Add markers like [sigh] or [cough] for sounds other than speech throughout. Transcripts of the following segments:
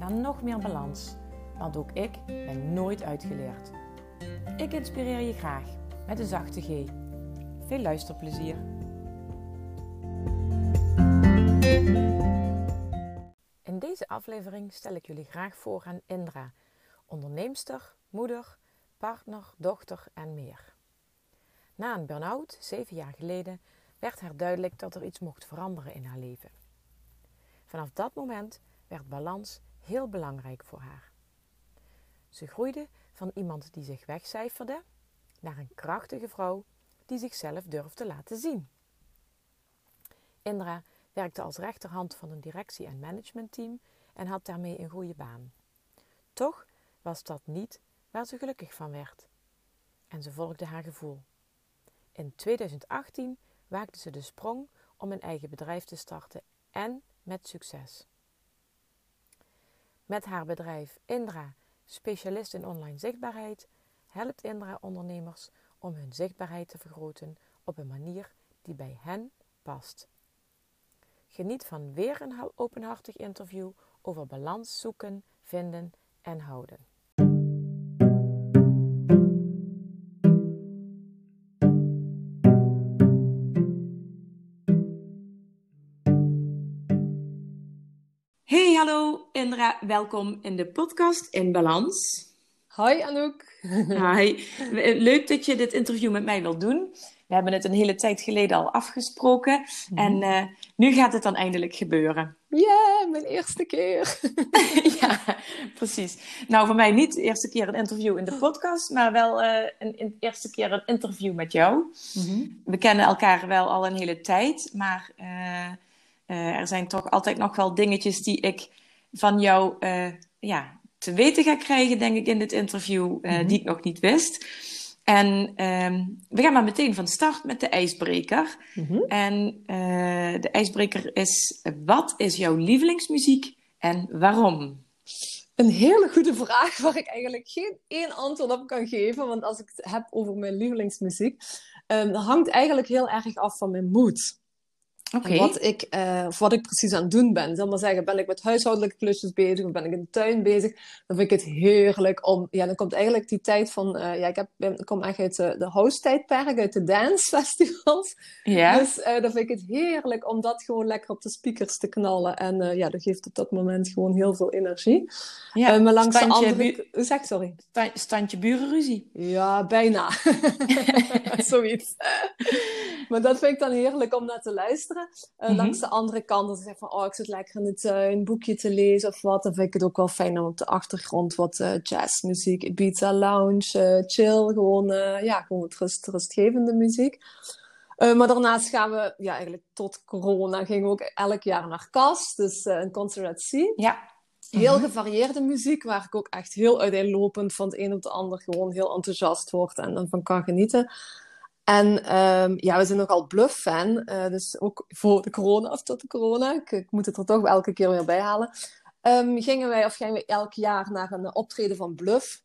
naar nog meer balans. Want ook ik ben nooit uitgeleerd. Ik inspireer je graag met een zachte G. Veel luisterplezier. In deze aflevering stel ik jullie graag voor aan Indra, onderneemster, moeder, partner, dochter en meer. Na een burn-out, zeven jaar geleden, werd haar duidelijk dat er iets mocht veranderen in haar leven. Vanaf dat moment werd balans heel belangrijk voor haar. Ze groeide van iemand die zich wegcijferde naar een krachtige vrouw die zichzelf durft te laten zien. Indra werkte als rechterhand van een directie- en managementteam en had daarmee een goede baan. Toch was dat niet waar ze gelukkig van werd. En ze volgde haar gevoel. In 2018 waagde ze de sprong om een eigen bedrijf te starten en met succes. Met haar bedrijf Indra, specialist in online zichtbaarheid, helpt Indra ondernemers om hun zichtbaarheid te vergroten op een manier die bij hen past. Geniet van weer een openhartig interview over balans zoeken, vinden en houden. Welkom in de podcast In Balans. Hoi Anouk. [laughs] Hi, leuk dat je dit interview met mij wilt doen. We hebben het een hele tijd geleden al afgesproken en uh, nu gaat het dan eindelijk gebeuren. Ja, yeah, mijn eerste keer. [laughs] ja, precies. Nou, voor mij niet de eerste keer een interview in de podcast, maar wel uh, een, een, eerste keer een interview met jou. Mm -hmm. We kennen elkaar wel al een hele tijd, maar uh, er zijn toch altijd nog wel dingetjes die ik van jou ja, te weten ga krijgen, denk ik, in dit interview, mm -hmm. die ik nog niet wist. En um, we gaan maar meteen van start met de ijsbreker. Mm -hmm. En uh, de ijsbreker is: wat is jouw lievelingsmuziek en waarom? Een hele goede vraag waar ik eigenlijk geen één antwoord op kan geven. Want als ik het heb over mijn lievelingsmuziek, um, hangt eigenlijk heel erg af van mijn mood. Okay. Wat, ik, uh, of wat ik precies aan het doen ben. Zal maar zeggen, ben ik met huishoudelijke klusjes bezig of ben ik in de tuin bezig? Dan vind ik het heerlijk om. Ja, dan komt eigenlijk die tijd van. Uh, ja, ik, heb, ik kom echt uit de, de house-tijdperk, uit de dancefestivals. [laughs] Ja. Dus uh, dan vind ik het heerlijk om dat gewoon lekker op de speakers te knallen. En ja, dat geeft op dat moment gewoon heel veel energie. Ja, maar langs de andere. Zeg, sorry. Standje burenruzie. Ja, bijna. [laughs] [laughs] Zoiets. Maar dat vind ik dan heerlijk om naar te luisteren. Uh, mm-hmm. Langs de andere kant, als ik zeg van, oh, ik zit lekker in de tuin, een boekje te lezen of wat, dan vind ik het ook wel fijn om op de achtergrond wat uh, jazzmuziek, Ibiza Lounge, uh, chill, gewoon, ja, gewoon het rust, rustgevende muziek. maar daarnaast gaan we, ja, eigenlijk tot corona, gingen we ook elk jaar naar Kast, dus een concert at sea. Ja. Heel mm-hmm. gevarieerde muziek, waar ik ook echt heel uiteenlopend van het een op het ander gewoon heel enthousiast word en van kan genieten. En um, ja, we zijn nogal Bluff-fan. Uh, dus ook voor de corona, of tot de corona. Ik, ik moet het er toch elke keer weer bij halen. Um, gingen wij, of gingen we elk jaar naar een optreden van Bluff.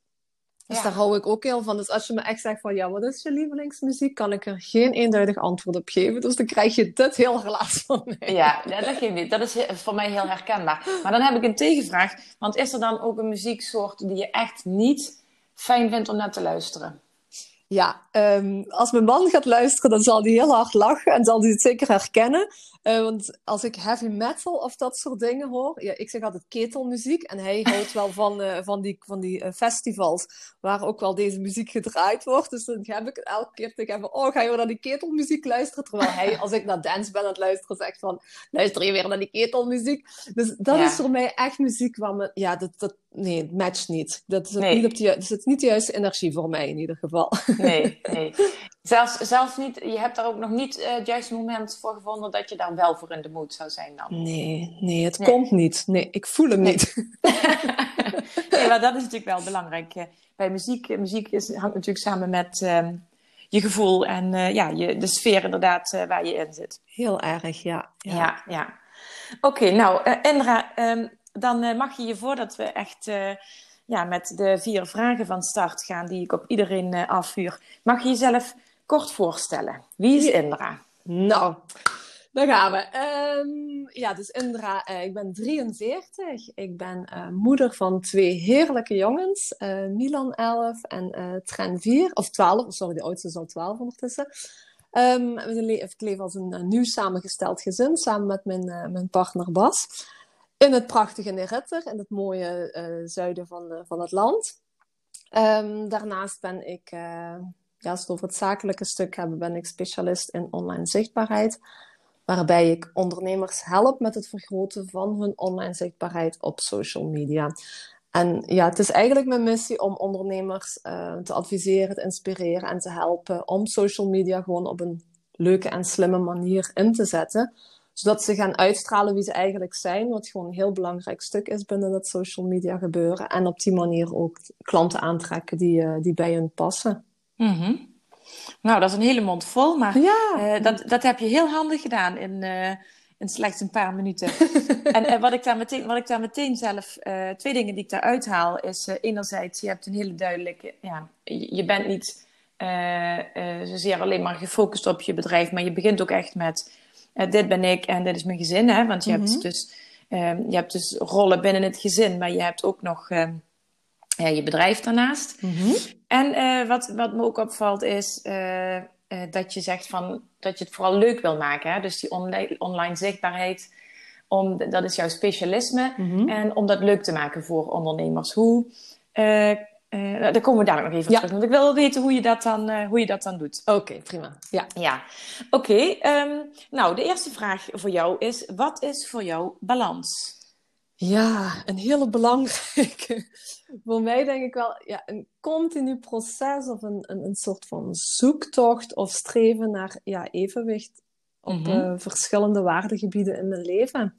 Dus ja. daar hou ik ook heel van. Dus als je me echt zegt van, ja, wat is je lievelingsmuziek? Kan ik er geen eenduidig antwoord op geven. Dus dan krijg je dit heel relaas van mij. Ja, dat geeft niet. Dat is voor mij heel herkenbaar. Maar dan heb ik een tegenvraag. Want is er dan ook een muzieksoort die je echt niet fijn vindt om naar te luisteren? Ja, um, als mijn man gaat luisteren, dan zal hij heel hard lachen en zal hij het zeker herkennen. Uh, want als ik heavy metal of dat soort dingen hoor, ja, ik zeg altijd ketelmuziek. En hij [laughs] houdt wel van, uh, van die, van die uh, festivals waar ook wel deze muziek gedraaid wordt. Dus dan heb ik het elke keer tegen hem van, oh, ga je weer naar die ketelmuziek luisteren? Terwijl hij, als ik naar dance ben aan het luisteren, zegt van, luister je weer naar die ketelmuziek? Dus dat ja. is voor mij echt muziek waar me, ja, dat, dat, nee, het matcht niet. Dat is, niet op de, dat niet de juiste energie voor mij in ieder geval. Nee, [laughs] nee. Zelfs, zelfs niet, je hebt daar ook nog niet uh, het juiste moment voor gevonden dat je daar wel voor in de moed zou zijn dan? Nee, nee, het komt niet. Nee, ik voel hem niet. [laughs] [laughs] nee, maar dat is natuurlijk wel belangrijk. Bij muziek, muziek is, hangt natuurlijk samen met ehm, je gevoel en uh, ja, je, de sfeer inderdaad waar je in zit. Heel erg, ja. Ja, ja. ja. Oké, nou Indra, um, dan mag je je voordat we echt ja, met de vier vragen van start gaan die ik op iedereen afvuur, mag je jezelf kort voorstellen. Wie is Indra? Nou, daar gaan we. Um, ja, dus Indra, uh, ik ben 43. Ik ben uh, moeder van twee heerlijke jongens. Uh, Milan 11 en Tren 4. Of 12, sorry, de oudste is al 12 ondertussen. Um, ik leef als een nieuw samengesteld gezin samen met mijn, mijn partner Bas. In het prachtige Neritter, in het mooie zuiden van, van het land. Um, daarnaast ben ik, ja, als we het over het zakelijke stuk hebben, ben ik specialist in online zichtbaarheid waarbij ik ondernemers help met het vergroten van hun online zichtbaarheid op social media. En ja, het is eigenlijk mijn missie om ondernemers te adviseren, te inspireren en te helpen om social media gewoon op een leuke en slimme manier in te zetten. Zodat ze gaan uitstralen wie ze eigenlijk zijn, wat gewoon een heel belangrijk stuk is binnen dat social media gebeuren. En op die manier ook klanten aantrekken die, uh, die bij hun passen. Mm nou, dat is een hele mond vol, maar uh, dat, dat heb je heel handig gedaan in, uh, in slechts een paar minuten. [laughs] en uh, wat, ik daar meteen, wat ik daar meteen zelf, twee dingen die ik daaruit haal, is enerzijds, je hebt een hele duidelijke, ja, je, je bent niet zozeer alleen maar gefocust op je bedrijf, maar je begint ook echt met, dit ben ik en dit is mijn gezin, hè, want je, hebt mhm. dus, ehm, je hebt dus rollen binnen het gezin, maar je hebt ook nog ehm, ja, je bedrijf daarnaast. Mhm. En uh, wat, wat me ook opvalt is uh, uh, dat je zegt van, dat je het vooral leuk wil maken. Hè? Dus die online, online zichtbaarheid, om, dat is jouw specialisme. Mm En om dat leuk te maken voor ondernemers. Hoe, daar komen we daar nog even ja. terug. Want ik wil weten hoe je dat dan, hoe je dat dan doet. Oké, prima. Ja. ja. Oké, okay, um, ehm, nou de eerste vraag voor jou is, wat is voor jou balans? Ja, een hele belangrijke. [laughs] Voor mij denk ik wel ja, een continu proces of een, een, een soort van zoektocht of streven naar ja, evenwicht op mm -hmm. verschillende waardegebieden in mijn leven.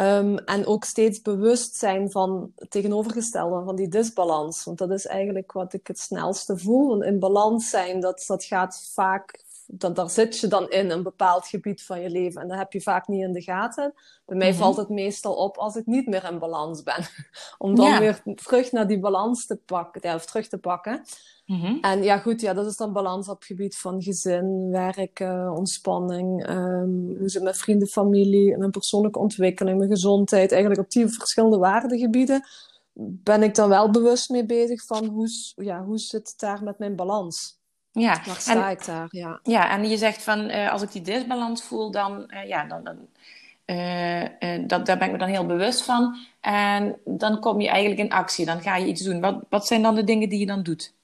Um, en ook steeds bewust zijn van het tegenovergestelde, van die disbalans. Want dat is eigenlijk wat ik het snelste voel. in balans zijn, dat, dat gaat vaak dan, daar zit je dan in een bepaald gebied van je leven. En dat heb je vaak niet in de gaten. Bij mij mhm. valt het meestal op als ik niet meer in balans ben. [laughs] Om dan weer terug naar die balans te pakken, ja, of terug te pakken. Mhm. En ja, goed, ja, dat is dan balans op het gebied van gezin, werk, uh, ontspanning, um, hoe zit met vrienden, familie, mijn persoonlijke ontwikkeling, mijn gezondheid. Eigenlijk op die verschillende waardegebieden ben ik dan wel bewust mee bezig van hoe, ja, hoe zit het daar met mijn balans. Ja. Waar sta ik daar? Ja. ja, en je zegt van uh, als ik die disbalans voel, dan, uh, ja, dan, dan uh, dat, daar ben ik me dan heel bewust van. En dan kom je eigenlijk in actie, dan ga je iets doen. Wat, wat zijn dan de dingen die je dan doet?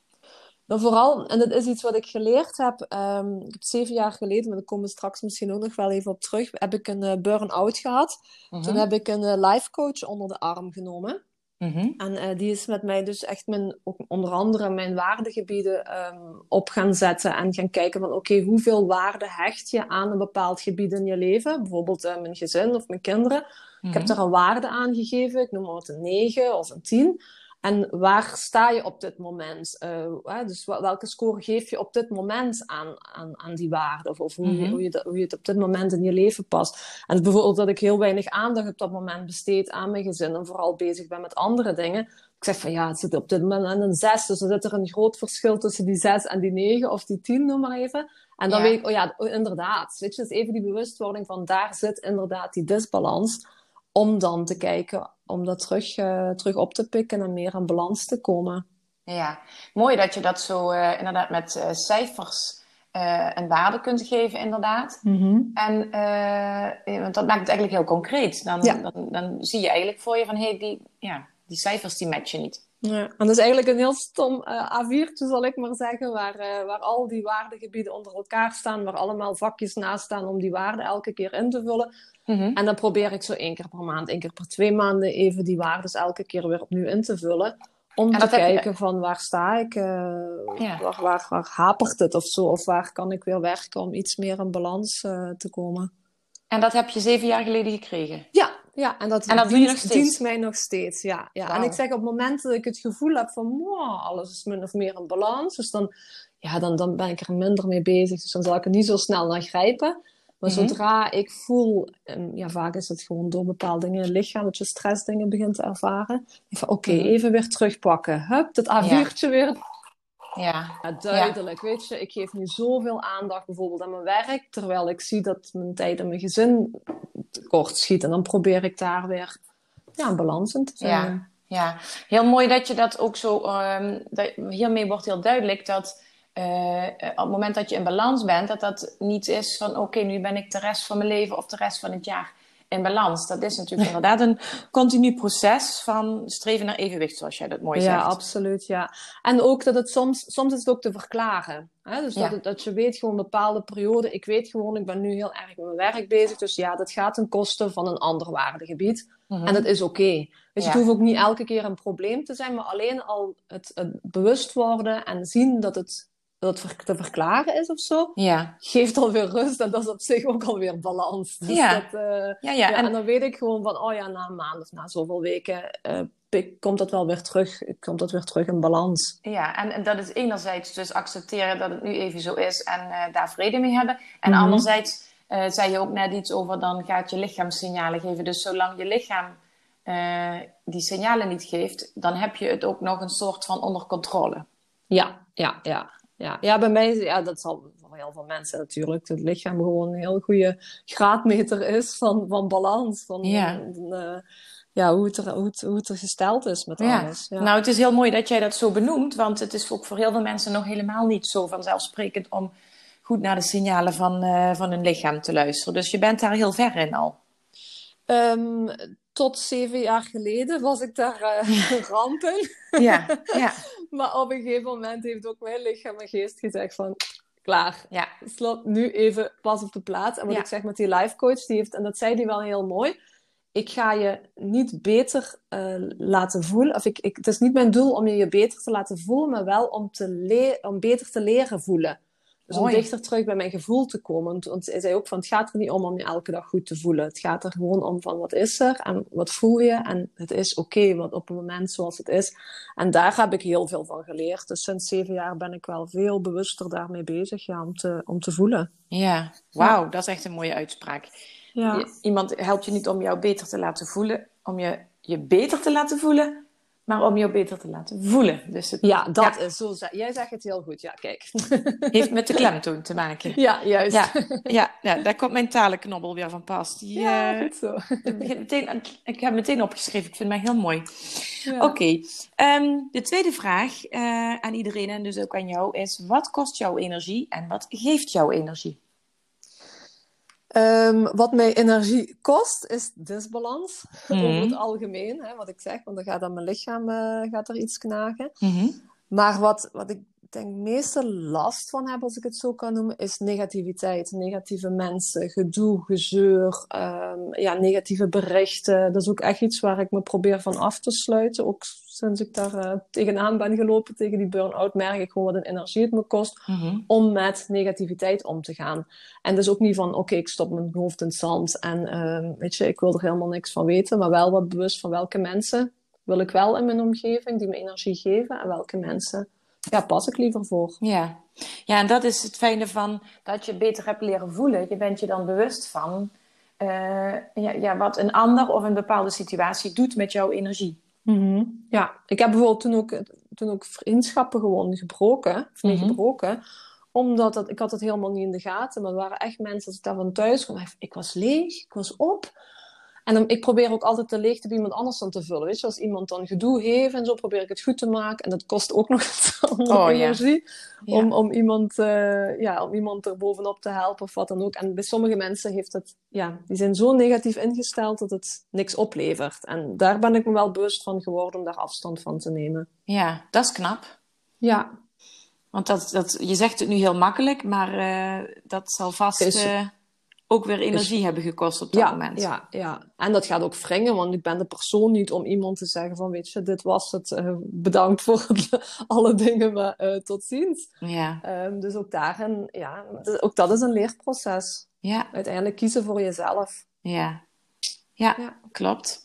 Nou, vooral, en dat is iets wat ik geleerd heb, um, ik heb zeven jaar geleden, maar daar komen we straks misschien ook nog wel even op terug, heb ik een burn-out gehad. -huh. Toen mhm. heb ik een life coach onder de arm genomen. Mhm. En uh, die is met mij dus echt mijn, ook onder andere mijn waardegebieden um, op gaan zetten en gaan kijken van oké, okay, hoeveel waarde hecht je aan een bepaald gebied in je leven? Bijvoorbeeld uh, mijn gezin of mijn kinderen. Ik heb mhm. daar een waarde aan gegeven, ik noem maar wat een 9 of een 10. En waar sta je op dit moment? Uh, dus welke score geef je op dit moment aan, aan, aan die waarde? Of, of hoe, je, mhm. hoe, je, hoe je het op dit moment in je leven past. En bijvoorbeeld dat ik heel weinig aandacht op dat moment besteed aan mijn gezin en vooral bezig ben met andere dingen. Ik zeg van ja, het zit op dit moment een 6, dus dan zit er een groot verschil tussen die 6 en die 9 of die 10, noem maar even. En dan weet ik, oh ja, inderdaad. Weet je, dus even die bewustwording van daar zit inderdaad die disbalans. Om dan te kijken om dat terug, uh, terug op te pikken en meer aan balans te komen. Ja, mooi dat je dat zo uh, inderdaad met uh, cijfers een waarde kunt geven, inderdaad. Mm-hmm. En want dat maakt het eigenlijk heel concreet. Dan, ja. dan, dan, zie je eigenlijk voor je van hé, hey, die, ja, die cijfers die matchen niet. Ja, en dat is eigenlijk een heel stom uh, A4'tje, zal ik maar zeggen, waar, uh, waar al die waardegebieden onder elkaar staan, waar allemaal vakjes naast staan om die waarden elke keer in te vullen. Mm -hmm. En dan probeer ik zo één keer per maand, één keer per twee maanden even die waarden elke keer weer opnieuw in te vullen. Om te kijken je... van waar sta ik, uh, ja. waar, waar, waar, hapert het of zo, of waar kan ik weer werken om iets meer in balans te komen. En dat heb je zeven jaar geleden gekregen? Ja, ja, en dat, en dat dient, mij nog steeds. Ja, ja. En ik zeg op het moment dat ik het gevoel heb van wow, alles is min of meer in balans, dus dan, ja, dan, dan ben ik er minder mee bezig. Dus dan zal ik er niet zo snel naar grijpen. Maar mm -hmm. zodra ik voel, en ja, vaak is het gewoon door bepaalde dingen in het lichaam dat je stressdingen begint te ervaren. Oké, okay, mm -hmm. even weer terugpakken. Hup, dat A4'tje ja. weer ja. ja duidelijk. Ja. Weet je, ik geef nu zoveel aandacht bijvoorbeeld aan mijn werk, terwijl ik zie dat mijn tijd en mijn gezin kort schiet. En dan probeer ik daar weer ja, een balans in te vinden. Ja. ja, heel mooi dat je dat ook zo. Um, dat, hiermee wordt heel duidelijk dat. Uh, op het moment dat je in balans bent, dat dat niet is van oké, nu ben ik de rest van mijn leven of de rest van het jaar in balans. Dat is natuurlijk inderdaad een continu proces van streven naar evenwicht, zoals jij dat mooi zegt. Ja, absoluut. Ja. En ook dat het soms, soms is het ook te verklaren. Hè? Dus dat, dat je weet gewoon bepaalde perioden. Ik weet gewoon, ik ben nu heel erg met mijn werk bezig. Dus ja, dat gaat ten koste van een ander waardegebied. Mm En dat is oké. Okay. Dus ja. het hoeft ook niet elke keer een probleem te zijn, maar alleen al het, het bewust worden en zien dat het dat het te verklaren is of zo, ja. geeft alweer rust. En dat is op zich ook alweer balans. Dus ja. Dat, uh, ja, ja. En... en... dan weet ik gewoon van, oh ja, na een maand of na zoveel weken uh, komt dat wel weer terug. Komt dat weer terug in balans. Ja, en, en dat is enerzijds dus accepteren dat het nu even zo is en uh, daar vrede mee hebben. En mm -hmm. anderzijds zei je ook net iets over, dan gaat je lichaam signalen geven. Dus zolang je lichaam die signalen niet geeft, dan heb je het ook nog een soort van onder controle. Ja, ja, ja ja. ja, bij mij, ja, dat zal voor heel veel mensen natuurlijk, het lichaam gewoon een heel goede graadmeter is van, van balans. Van, ja. uh, ja, hoe, het er, hoe, het, hoe het er gesteld is met ja. alles. Ja. Nou, het is heel mooi dat jij dat zo benoemt, want het is ook voor heel veel mensen nog helemaal niet zo vanzelfsprekend om goed naar de signalen van, uh, van hun lichaam te luisteren. Dus je bent daar heel ver in al. Um, tot zeven jaar geleden was ik daar uh, [laughs] ramp in. Ja, ja. [laughs] [laughs] maar op een gegeven moment heeft ook mijn lichaam en geest gezegd van... Klaar. Ja. Slot nu even pas op de plaats. En wat Ja. ik zeg met die life coach, die heeft, en dat zei die wel heel mooi. Ik ga je niet beter eh, laten voelen. Of ik, ik, het is niet mijn doel om je je beter te laten voelen, maar wel om, te om beter te leren voelen. Dus Mooi. om dichter terug bij mijn gevoel te komen. Want, hij zei ook van, het gaat er niet om om je elke dag goed te voelen. Het gaat er gewoon om van, wat is er en wat voel je? En het is oké, wat op het moment zoals het is. En daar heb ik heel veel van geleerd. Dus sinds zeven jaar ben ik wel veel bewuster daarmee bezig, ja, om te, om te voelen. Ja, wauw, dat is echt een mooie uitspraak. Ja. Je- iemand helpt je niet om jou beter te laten voelen, om je je beter te laten voelen, maar om jou beter te laten voelen. Dus het Ja, dat is zo. Jij zegt het heel goed. Ja, kijk. heeft met de klemtoon te maken. ja, juist. Ja, [laughs] ja, ja, daar komt mijn talenknobbel weer van pas. Die, Ja, eh, goed zo. ik begin meteen, ik heb meteen opgeschreven, ik vind het heel mooi. Ja. Oké, ehm, de tweede vraag eh, aan iedereen en dus ook aan jou is: wat kost jouw energie en wat geeft jouw energie? Ehm, wat mij energie kost, is disbalans. [laughs] Mhm. Over het algemeen, hè, wat ik zeg. Want dan gaat aan mijn lichaam eh, gaat er iets knagen. Maar wat, wat ik denk meeste last van heb, als ik het zo kan noemen, is negativiteit. Negatieve mensen, gedoe, gezeur, ehm, ja, negatieve berichten. Dat is ook echt iets waar ik me probeer van af te sluiten. Ook sinds ik daar eh, tegenaan ben gelopen, tegen die burn-out, merk ik gewoon wat een energie het me kost om met negativiteit om te gaan. En dus ook niet van, oké, ik stop mijn hoofd in het zand en ehm, weet je, ik wil er helemaal niks van weten, maar wel wat bewust van welke mensen wil ik wel in mijn omgeving die me energie geven en welke mensen ja, pas ik liever voor. Ja. ja, en dat is het fijne van dat je beter hebt leren voelen. Je bent je dan bewust van eh, ja, ja, wat een ander of een bepaalde situatie doet met jouw energie. Ja, ik heb bijvoorbeeld toen ook, toen ook vriendschappen gewoon gebroken, of niet Mhm. gebroken, omdat dat, ik had het helemaal niet in de gaten, maar er waren echt mensen, als ik daarvan thuis kwam, ik was leeg, ik was op. En dan, ik probeer ook altijd de leegte bij iemand anders dan te vullen. Weet je, als iemand dan gedoe heeft en zo, probeer ik het goed te maken. En dat kost ook nog [laughs] oh, energie. Om, om, iemand, uh, ja, om iemand er bovenop te helpen of wat dan ook. En bij sommige mensen heeft het, ja, die zijn zo negatief ingesteld dat het niks oplevert. En daar ben ik me wel bewust van geworden om daar afstand van te nemen. Ja, dat is knap. Ja. Want dat, dat, je zegt het nu heel makkelijk, maar uh, dat zal vast ook weer energie hebben gekost op dat moment. Ja, ja, en dat gaat ook wringen, want ik ben de persoon niet om iemand te zeggen van, weet je, dit was het, uh, bedankt voor [laughs] alle dingen, maar uh, tot ziens. Ja. Um, dus ook daarin, ja, ook dat is een leerproces. Ja. Uiteindelijk kiezen voor jezelf. Ja, ja, ja. klopt.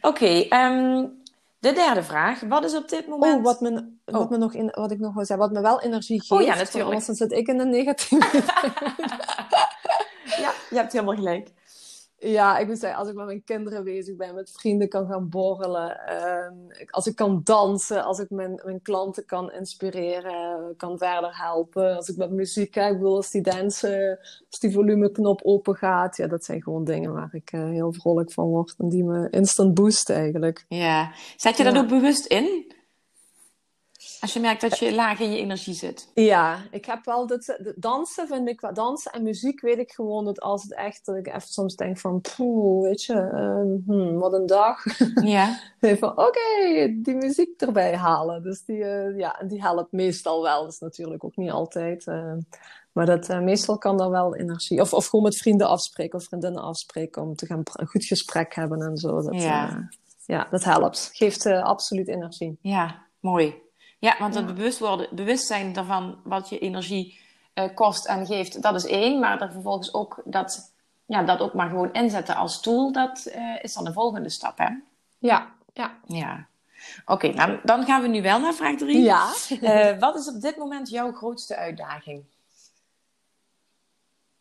Oké, okay, um, ehm, de derde vraag. Wat is op dit oh, moment... Oh, wat, me, wat, oh. me nog in, wat ik nog wil zeggen. Wat me wel energie geeft. Oh ja, natuurlijk. Anders zit ik in een negatieve... [laughs] [laughs] [laughs] ja, je hebt helemaal gelijk. Ja, ik moet zeggen, als ik met mijn kinderen bezig ben, met vrienden kan gaan borrelen, ehm, als ik kan dansen, als ik mijn, mijn klanten kan inspireren, kan verder helpen, als ik met muziek kijk, ik als die dansen, als die volumeknop open gaat, ja, dat zijn gewoon dingen waar ik uh, heel vrolijk van word en die me instant boosten eigenlijk. Ja, zet je dat ook bewust in? Als je merkt dat je laag in je energie zit. Ja, ik heb wel dit, dansen vind ik dansen en muziek weet ik gewoon dat als het echt, dat ik even soms denk van, poeh, weet je, uh, wat een dag. Ja. [laughs] van, oké, die muziek erbij halen. Dus die, uh, ja, die helpt meestal wel. Dat is natuurlijk ook niet altijd. Uh, maar dat, uh, meestal kan daar wel energie. Of, of gewoon met vrienden afspreken of vriendinnen afspreken om te gaan een goed gesprek hebben en zo. Dat, ja. ja, dat helpt. Geeft absoluut energie. Ja, mooi. Ja, want het bewust worden, bewustzijn daarvan wat je energie uh, kost en geeft, dat is één. Maar er vervolgens ook dat, ja, dat ook maar gewoon inzetten als tool, dat uh, is dan de volgende stap, hè? Ja, ja. Ja. Oké, okay, nou, dan gaan we nu wel naar vraag drie. Ja. Uh, wat is op dit moment jouw grootste uitdaging?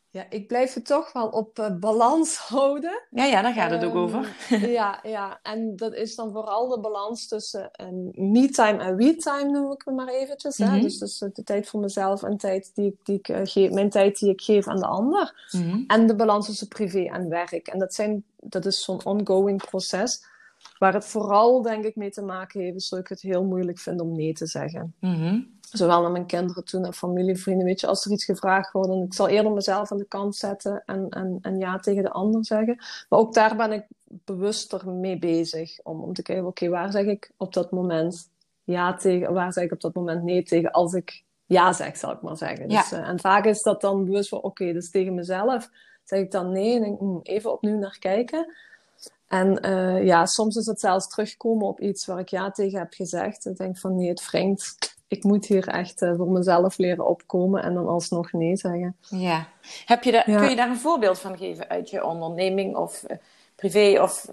Ja, ik blijf het toch wel op uh, balans [laughs] houden. Ja, ja, daar gaat het ook over. Ehm, [laughs] ja, ja, en dat is dan vooral de balans tussen um, me-time en we-time, noem ik het maar eventjes. Mm -hmm. Dus, dus de tijd voor mezelf en tijd die, die ik uh, geef, mijn tijd die ik geef aan de ander. -hmm. En de balans tussen privé en werk. En dat, zijn, dat is zo'n ongoing proces. Waar het vooral, denk ik, mee te maken heeft, is dat ik het heel moeilijk vind om nee te zeggen. -hmm. Zowel naar mijn kinderen toe, naar familie, vrienden. Weet je, als er iets gevraagd wordt, dan ik zal eerder mezelf aan de kant zetten en, en, en ja tegen de ander zeggen. Maar ook daar ben ik bewuster mee bezig. Om, om te kijken, oké, waar zeg ik op dat moment ja tegen, waar zeg ik op dat moment nee tegen, als ik ja zeg, zal ik maar zeggen. Ja. Dus, uh, en vaak is dat dan bewust van, oké, dus tegen mezelf zeg ik dan nee en denk, hm, even opnieuw naar kijken. En uh, ja, soms is het zelfs terugkomen op iets waar ik ja tegen heb gezegd. Ik denk van nee, het wringt. Ik moet hier echt uh, voor mezelf leren opkomen en dan alsnog nee zeggen. Ja. Heb je daar, ja. Kun je daar een voorbeeld van geven uit je onderneming of uh, privé? Of,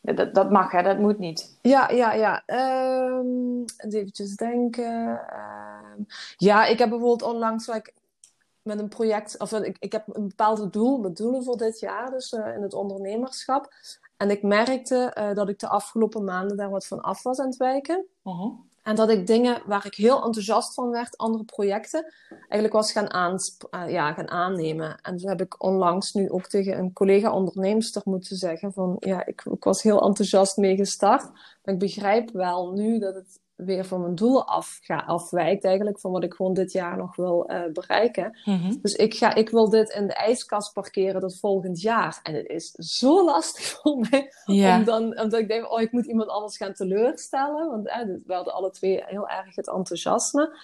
dat, dat mag hè, dat moet niet. Ja, ja, ja. Um, even denken. Um, ja, ik heb bijvoorbeeld onlangs like, met een project, of ik, ik heb een bepaald doel, mijn doelen voor dit jaar, dus uh, in het ondernemerschap. En ik merkte dat ik de afgelopen maanden daar wat van af was aan het wijken. Uh -huh. En dat ik dingen waar ik heel enthousiast van werd, andere projecten, eigenlijk was gaan, aan, uh, ja, gaan aannemen. En zo heb ik onlangs nu ook tegen een collega-onderneemster moeten zeggen van, ja, ik, ik was heel enthousiast mee gestart. Maar ik begrijp wel nu dat het weer van mijn doelen af, ga, afwijkt eigenlijk van wat ik gewoon dit jaar nog wil uh, bereiken. Mm-hmm. Dus ik, ga, ik wil dit in de ijskast parkeren tot volgend jaar. En het is zo lastig [laughs] voor mij, om dan, omdat ik denk, oh, ik moet iemand anders gaan teleurstellen. Want eh, we hadden alle twee heel erg het enthousiasme.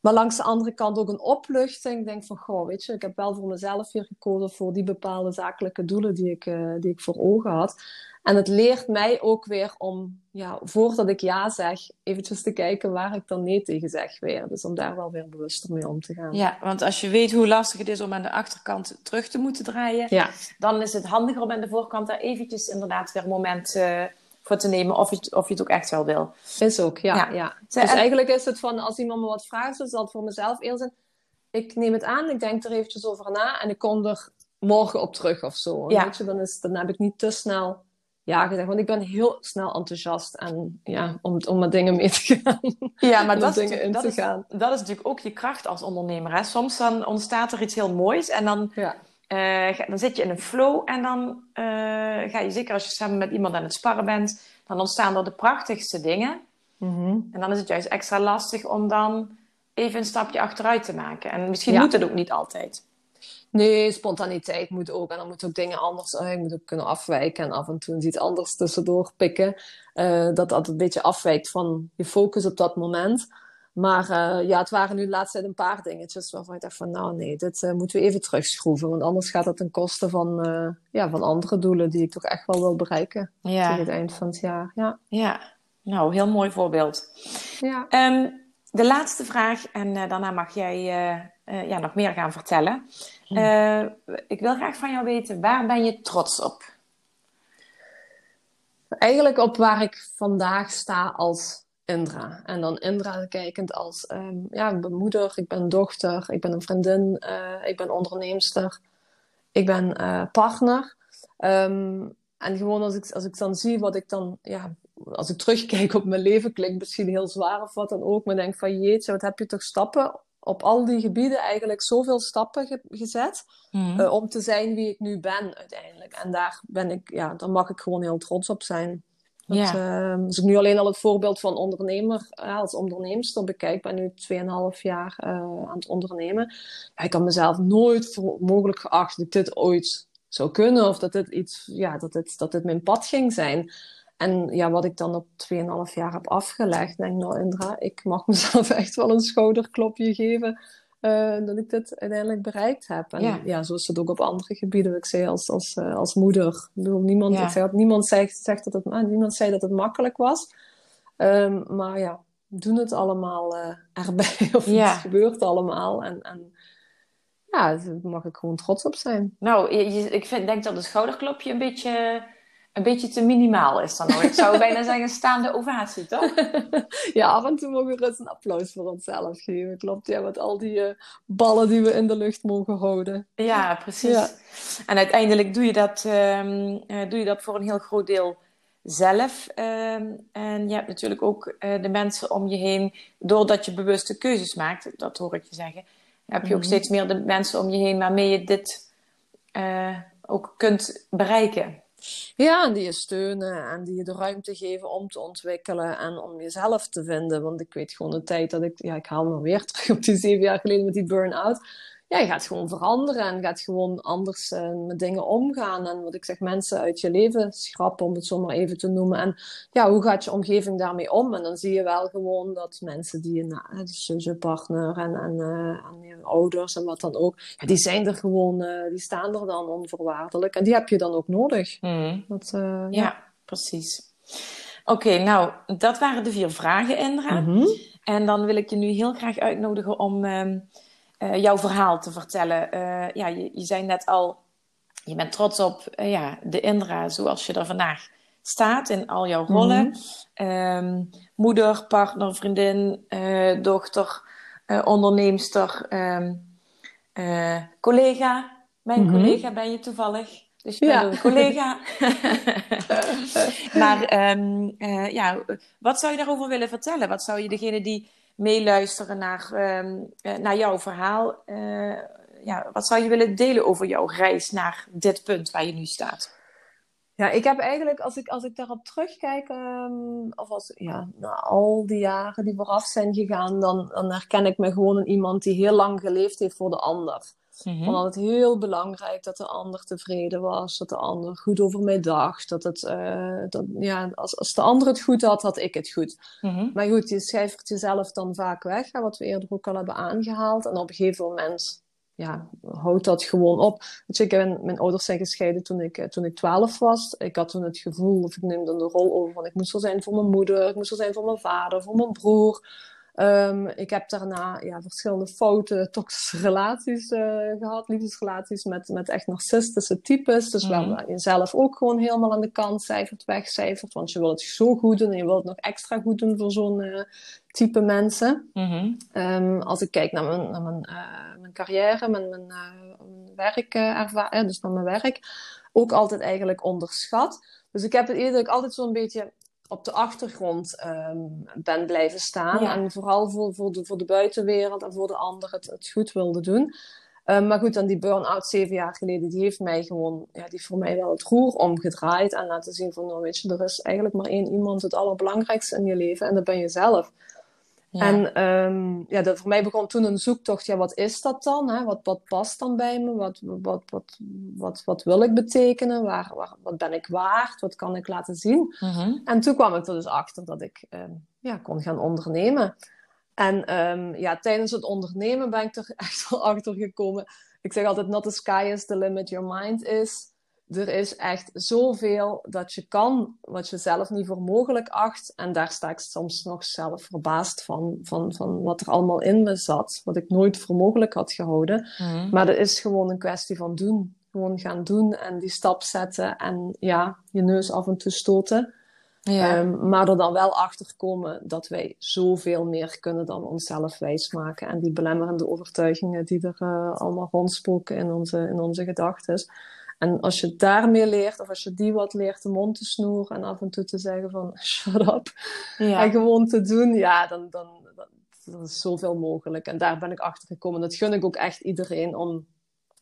Maar langs de andere kant ook een opluchting. Ik denk van, goh, weet je, ik heb wel voor mezelf weer gekozen voor die bepaalde zakelijke doelen die ik, uh, die ik voor ogen had. En het leert mij ook weer om, ja, voordat ik ja zeg, eventjes te kijken waar ik dan nee tegen zeg weer. Dus om daar wel weer bewuster mee om te gaan. Ja, want als je weet hoe lastig het is om aan de achterkant terug te moeten draaien, ja. dan is het handiger om aan de voorkant daar eventjes inderdaad weer een moment uh, voor te nemen of je, of je het ook echt wel wil. Is ook, ja. ja. ja. Dus en... eigenlijk is het van, als iemand me wat vraagt, dus dat voor mezelf eerst zijn. Ik neem het aan, ik denk er eventjes over na en ik kom er morgen op terug of zo. Ja. Weet je, dan, is, dan heb ik niet te snel ja gezegd. Want ik ben heel snel enthousiast en ja, om, om met dingen mee te [laughs] gaan. Ja, maar dat, is, dat is natuurlijk ook je kracht als ondernemer. Hè? Soms dan ontstaat er iets heel moois en dan ja. dan zit je in een flow en dan ga je, zeker als je samen met iemand aan het sparren bent, dan ontstaan er de prachtigste dingen. Mhm. En dan is het juist extra lastig om dan even een stapje achteruit te maken. En misschien moet het ook niet altijd. Nee, spontaniteit moet ook. En dan moeten ook dingen anders. Uh, je moet ook kunnen afwijken en af en toe iets anders tussendoor pikken. Uh, dat dat een beetje afwijkt van je focus op dat moment. Maar uh, ja, het waren nu de laatste tijd een paar dingetjes waarvan ik dacht van nou nee, dit moeten we even terugschroeven. Want anders gaat dat ten koste van, ja, van andere doelen die ik toch echt wel wil bereiken ja. tegen het eind van het jaar. Ja, ja. nou heel mooi voorbeeld. Ja. Um, de laatste vraag en daarna mag jij ja, nog meer gaan vertellen. Hm. Eh, ik wil graag van jou weten, waar ben je trots op? Eigenlijk op waar ik vandaag sta als Indra. En dan Indra kijkend als, um, ja, ik ben moeder, ik ben dochter, ik ben een vriendin, uh, ik ben onderneemster, ik ben partner. Um, en gewoon als ik, als ik dan zie wat ik dan, ja, als ik terugkijk op mijn leven, klinkt misschien heel zwaar of wat dan ook, maar denk van jeetje, wat heb je toch stappen op al die gebieden eigenlijk zoveel stappen gezet mhm. eh, om te zijn wie ik nu ben uiteindelijk. En daar ben ik, ja, daar mag ik gewoon heel trots op zijn. Dat, ja. uh, als ik nu alleen al het voorbeeld van ondernemer, uh, als onderneemster bekijk, ben nu 2,5 jaar uh, aan het ondernemen. Ja, ik had mezelf nooit voor mogelijk geacht dat dit ooit zou kunnen of dat dit iets, ja, dat dit, dat dit mijn pad ging zijn. En ja, wat ik dan op 2,5 jaar heb afgelegd, denk nou Indra, ik mag [laughs] mezelf echt wel een schouderklopje geven uh, dat ik dit uiteindelijk bereikt heb. En ja, ja zo is het ook op andere gebieden. Ik zei als, als, uh, als moeder. Ik bedoel, niemand, ja. zei, niemand, zegt, zegt dat het, niemand zei dat het makkelijk was. Um, maar ja, doen het allemaal uh, erbij. [laughs] Of ja. het gebeurt allemaal. En, en ja, daar mag ik gewoon trots op zijn. Nou, je, ik vind, denk dat het schouderklopje een beetje een beetje te minimaal is dan hoor. Ik zou [laughs] bijna zeggen staande ovatie, toch? [laughs] ja, af en toe mogen we eens een applaus voor onszelf geven. Klopt, ja, met al die uh, ballen die we in de lucht mogen houden. Ja, precies. Ja. En uiteindelijk doe je, dat, um, uh, doe je dat voor een heel groot deel zelf. Um, en je hebt natuurlijk ook uh, de mensen om je heen, doordat je bewuste keuzes maakt, dat hoor ik je zeggen, heb je ook mhm. steeds meer de mensen om je heen waarmee je dit ook kunt bereiken. Ja, en die je steunen en die je de ruimte geven om te ontwikkelen en om jezelf te vinden. Want ik weet gewoon de tijd dat ik, ja, ik haal me weer [laughs] terug op die zeven jaar geleden met die burn-out ja, je gaat gewoon veranderen en gaat gewoon anders uh, met dingen omgaan. En wat ik zeg, mensen uit je leven schrappen, om het zo maar even te noemen. En ja, hoe gaat je omgeving daarmee om? En dan zie je wel gewoon dat mensen die, nou, dus je partner en, en, uh, en je ouders en wat dan ook, ja, die zijn er gewoon, uh, die staan er dan onvoorwaardelijk. En die heb je dan ook nodig. Mm. Dat, ja. ja. precies. Oké, nou, dat waren de vier vragen, Indra. Mm -hmm. En dan wil ik je nu heel graag uitnodigen om... Ehm, uh, jouw verhaal te vertellen. Uh, ja, je, je zei net al, je bent trots op uh, ja, de Indra zoals je er vandaag staat in al jouw rollen. Mm um, moeder, partner, vriendin, dochter, onderneemster, um, collega. Mijn mm -hmm. collega ben je toevallig. Dus je bent ja. een collega. [laughs] [laughs] maar um, ja, wat zou je daarover willen vertellen? Wat zou je degene die meeluisteren naar, uh, naar jouw verhaal. Uh, ja, wat zou je willen delen over jouw reis naar dit punt waar je nu staat? Ja, ik heb eigenlijk, als ik, als ik daarop terugkijk, um, of als, ja, na al die jaren die vooraf zijn gegaan, dan, dan herken ik me gewoon een iemand die heel lang geleefd heeft voor de ander. Mm -hmm. het heel belangrijk dat de ander tevreden was, dat de ander goed over mij dacht. Dat het, uh, dat, ja, als, als de ander het goed had, had ik het goed. Mm -hmm. Maar goed, je schrijft jezelf dan vaak weg, wat we eerder ook al hebben aangehaald. En op een gegeven moment ja, houdt dat gewoon op. Je, ik ben, mijn ouders zijn gescheiden toen ik, eh, toen ik 12 was. Ik had toen het gevoel, of ik neem dan de rol over van ik moest er zijn voor mijn moeder, ik moest er zijn voor mijn vader, voor mijn broer. Um, ik heb daarna ja, verschillende foute toxische [laughs] relaties uh, gehad, liefdesrelaties met, met echt narcistische types. Dus mm. waar je zelf ook gewoon helemaal aan de kant cijfert, wegcijfert. Want je wil het zo goed doen en je wilt het nog extra goed doen voor zo'n uh, type mensen. Mm -hmm. um, als ik kijk naar mijn, naar mijn, uh, mijn carrière, mijn, mijn, mijn werkervaring, dus naar mijn werk, ook altijd eigenlijk onderschat. Dus ik heb het eerder altijd zo'n beetje op de achtergrond um, ben blijven staan. En vooral voor, voor, de, voor de buitenwereld en voor de ander het, het goed wilde doen. Ehm, maar goed, dan die burn-out zeven jaar geleden, die heeft mij gewoon, ja, die heeft voor mij wel het roer omgedraaid en laten zien van, nou weet je, er is eigenlijk maar één iemand het allerbelangrijkste in je leven en dat ben je zelf. En um, ja, dat, voor mij begon toen een zoektocht. Ja, wat is dat dan? Hè? Wat, wat past dan bij me? Wat, wat, wat, wat, wat wil ik betekenen? Waar, waar, wat ben ik waard? Wat kan ik laten zien? Mhm. En toen kwam ik er dus achter dat ik um, ja, kon gaan ondernemen. En um, ja, tijdens het ondernemen ben ik er [laughs] echt wel achter gekomen. Ik zeg altijd, not the sky is the limit, your mind is er is echt zoveel dat je kan, wat je zelf niet voor mogelijk acht. En daar sta ik soms nog zelf verbaasd van, van, van wat er allemaal in me zat, wat ik nooit voor mogelijk had gehouden. Mhm. Maar dat is gewoon een kwestie van doen. Gewoon gaan doen en die stap zetten en ja, je neus af en toe stoten. Ja. Um, maar er dan wel achter komen dat wij zoveel meer kunnen dan onszelf wijsmaken. En die belemmerende overtuigingen die er uh, allemaal rondspoken in onze, in onze gedachten. En als je daarmee leert, of als je die wat leert de mond te snoeren en af en toe te zeggen van [laughs] shut up. Ja. En gewoon te doen, ja, dan, dan, dan, dan is zoveel mogelijk. En daar ben ik achter gekomen. Dat gun ik ook echt iedereen om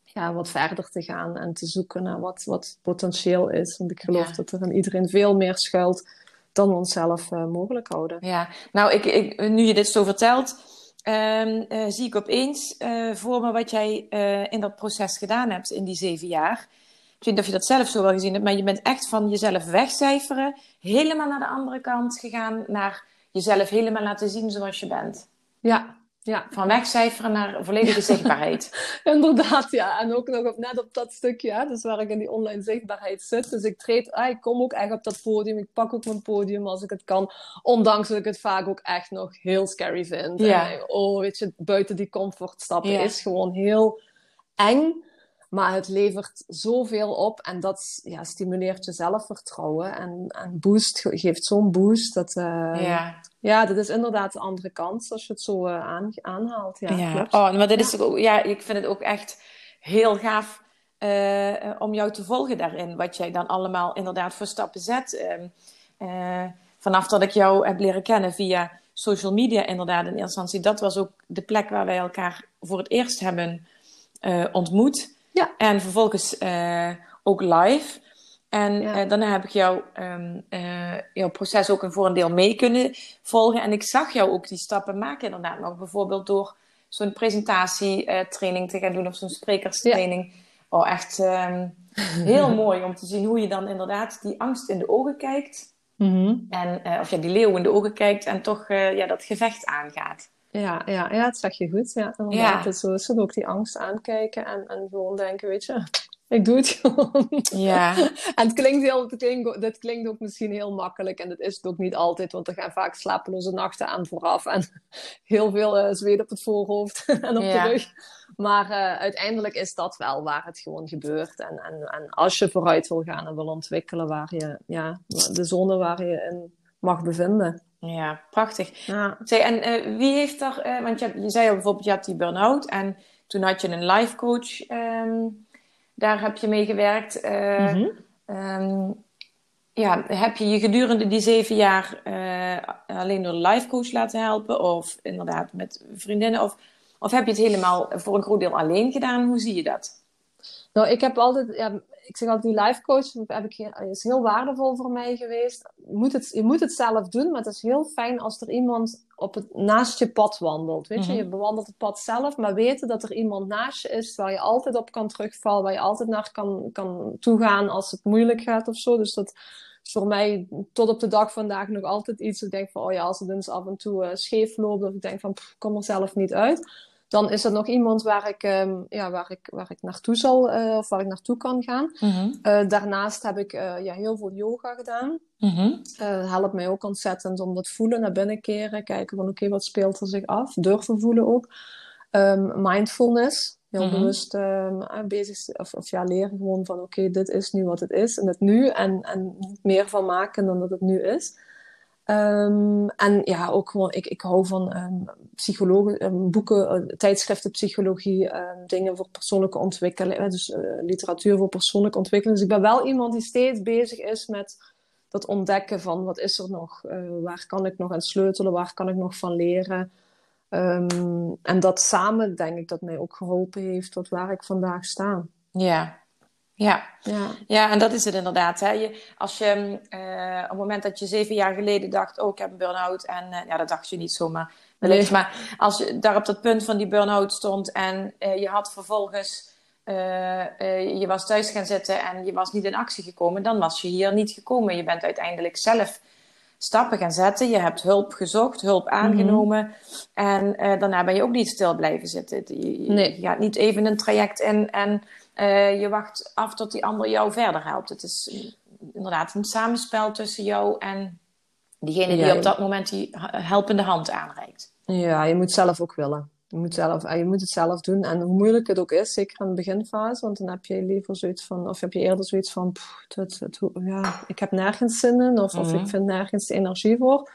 ja, wat verder te gaan en te zoeken naar wat, wat potentieel is. Want ik geloof Ja. dat er in iedereen veel meer schuilt dan we onszelf uh, mogelijk houden. Ja, nou, ik, ik, nu je dit zo vertelt, um, uh, zie ik opeens uh, voor me wat jij in dat proces gedaan hebt in die zeven jaar. Ik weet niet of je dat zelf zo wel gezien hebt, maar je bent echt van jezelf wegcijferen, helemaal naar de andere kant gegaan, naar jezelf helemaal laten zien zoals je bent. Ja, ja. Van wegcijferen naar volledige zichtbaarheid. [laughs] Inderdaad, ja. En ook nog op, net op dat stukje, hè, dus waar ik in die online zichtbaarheid zit. Dus ik treed, ah, ik kom ook echt op dat podium. Ik pak ook mijn podium als ik het kan. Ondanks dat ik het vaak ook echt nog heel scary vind. Ja. En, oh, weet je, buiten die comfort stappen Ja. is gewoon heel eng. Maar het levert zoveel op en dat ja, stimuleert je zelfvertrouwen en, en boost, ge- geeft zo'n boost. Dat, eh, ja. ja, dat is inderdaad de andere kant als je het zo eh, aan, aanhaalt. Ja, Ja, klopt. Oh, maar dit is ook, ja, ik vind het ook echt heel gaaf eh, om jou te volgen daarin. Wat jij dan allemaal inderdaad voor stappen zet. Ehm, eh, vanaf dat ik jou heb leren kennen via social media, inderdaad, in eerste instantie. Dat was ook de plek waar wij elkaar voor het eerst hebben ontmoet. Ja. En vervolgens eh, ook live. En Ja. eh, daarna heb ik jou, ehm, eh, jouw proces ook voor een deel mee kunnen volgen. En ik zag jou ook die stappen maken inderdaad nog. Bijvoorbeeld door zo'n presentatietraining te gaan doen of zo'n sprekerstraining. Oh, echt ehm, heel [laughs] mooi om te zien hoe je dan inderdaad die angst in de ogen kijkt. Mhm. En, of ja, die leeuw in de ogen kijkt en toch ja, dat gevecht aangaat. Ja, ja, ja, dat zeg je goed. Ja, Ja. inderdaad. Dus zo is het ook die angst aankijken en, en gewoon denken, weet je, ik doe het gewoon. Ja, [laughs] En het klinkt, heel, het klinkt, dit klinkt ook misschien heel makkelijk en dat is het ook niet altijd, want er gaan vaak slapeloze nachten aan vooraf en [laughs] heel veel eh, zweet op het voorhoofd [laughs] en op Ja. de rug. Maar eh, uiteindelijk is dat wel waar het gewoon gebeurt. En, en, en als je vooruit wil gaan en wil ontwikkelen, waar je, ja, de zone waar je in mag bevinden. Ja prachtig. Ja. Zeg, en eh, wie heeft er, eh, want je, je zei al bijvoorbeeld, je had die burn-out en toen had je een life coach, ehm, daar heb je mee gewerkt. Eh, Mhm. ehm, ja, heb je je gedurende die zeven jaar alleen door de life coach laten helpen of inderdaad met vriendinnen of, of heb je het helemaal voor een groot deel alleen gedaan? Hoe zie je dat? Nou, ik heb altijd, ja, ik zeg altijd, die life coach heb ik, is heel waardevol voor mij geweest. Je moet, het, je moet het zelf doen, maar het is heel fijn als er iemand op het, naast je pad wandelt. Weet je, Mhm. je bewandelt het pad zelf, maar weten dat er iemand naast je is waar je altijd op kan terugvallen, waar je altijd naar kan, kan toegaan als het moeilijk gaat of zo. Dus dat is voor mij tot op de dag vandaag nog altijd iets. Ik denk van, oh ja, als het eens af en toe eh, scheef loopt, of ik denk van, pff, kom er zelf niet uit dan is er nog iemand waar ik, ehm, ja, waar ik, waar ik naartoe zal, eh, of waar ik naartoe kan gaan. Eh, daarnaast heb ik eh, ja, heel veel yoga gedaan. Eh helpt mij ook ontzettend om dat voelen naar binnen keren. Kijken van oké, wat speelt er zich af? Durven voelen ook. Ehm, mindfulness. Heel Mhm. bewust eh, bezig, of, of ja, leren gewoon van oké, dit is nu wat het is. En het nu. En, en meer van maken dan dat het nu is. Ehm, en ja, ook gewoon, ik, ik hou van ehm, boeken, eh, tijdschriften, psychologie, dingen voor persoonlijke ontwikkeling, dus eh, literatuur voor persoonlijke ontwikkeling. Dus ik ben wel iemand die steeds bezig is met dat ontdekken van wat is er nog, Eh, waar kan ik nog aan sleutelen, waar kan ik nog van leren. En dat samen denk ik dat mij ook geholpen heeft tot waar ik vandaag sta. Ja, ja. Ja. ja, en dat is het inderdaad. Hè. Je, als je uh, op het moment dat je zeven jaar geleden dacht, oh, ik heb een burn-out. En uh, ja, dat dacht je niet zomaar. Nee. Maar als je daar op dat punt van die burn-out stond en uh, je had vervolgens, je was thuis gaan zitten en je was niet in actie gekomen, dan was je hier niet gekomen. Je bent uiteindelijk zelf stappen gaan zetten. Je hebt hulp gezocht, hulp aangenomen. En daarna ben je ook niet stil blijven zitten. Je, nee. je gaat niet even een traject in en uh, je wacht af tot die ander jou verder helpt. Het is inderdaad een samenspel tussen jou en diegene die op dat moment die helpende hand aanreikt. Ja, je moet zelf ook willen. Je moet, zelf, eh, je moet het zelf doen. En hoe moeilijk het ook is, zeker in de beginfase, want dan heb je liever zoiets van, of heb je eerder zoiets van, pff, ja, ik heb nergens zin in, of, of ik mhm. vind nergens de energie voor.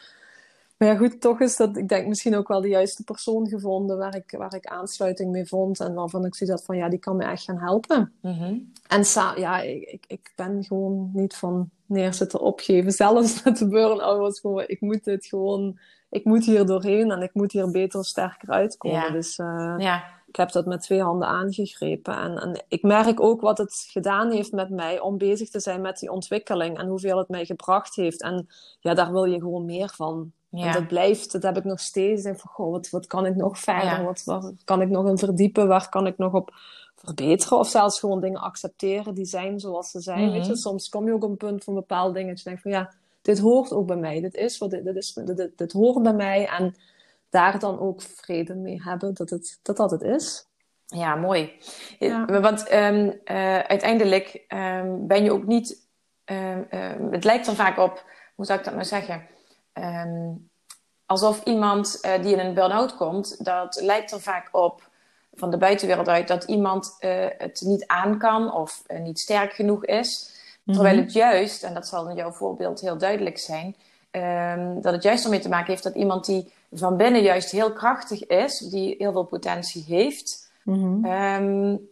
Maar ja, goed, toch is dat, ik denk misschien ook wel de juiste persoon gevonden waar ik, waar ik aansluiting mee vond. En waarvan ik zie dat van, ja, die kan me echt gaan helpen. Mhm. En ja, ik, ik ben gewoon niet van neerzitten opgeven. [laughs] Zelfs met de burn-out was gewoon, ik moet dit gewoon, ik moet hier doorheen en ik moet hier beter, sterker uitkomen. Dus uh, ja. ik heb dat met twee handen aangegrepen. En, en ik merk ook wat het gedaan heeft met mij om bezig te zijn met die ontwikkeling en hoeveel het mij gebracht heeft. En ja, daar wil je gewoon meer van. Ja. En dat blijft, dat heb ik nog steeds. En van, goh, wat, wat kan ik nog verder? Wat, waar kan ik nog in verdiepen? Waar kan ik nog op verbeteren? Of zelfs gewoon dingen accepteren die zijn zoals ze zijn. Weet je, mhm. soms kom je ook op een punt van bepaalde dingen dat je denkt van ja, dit hoort ook bij mij. Dit is wat dit, dit, is, dit, dit, hoort bij mij. En daar dan ook vrede mee hebben dat het, dat, dat het is. Ja, mooi. Want um, uh, uiteindelijk um, ben je ook niet. Um, het lijkt dan vaak op, hoe zou ik dat nou zeggen? Alsof iemand uh, die in een burn-out komt, dat lijkt er vaak op van de buitenwereld uit dat iemand uh, het niet aan kan of niet sterk genoeg is. Terwijl het juist, en dat zal in jouw voorbeeld heel duidelijk zijn, um, dat het juist ermee te maken heeft dat iemand die van binnen juist heel krachtig is, die heel veel potentie heeft, mm-hmm. um,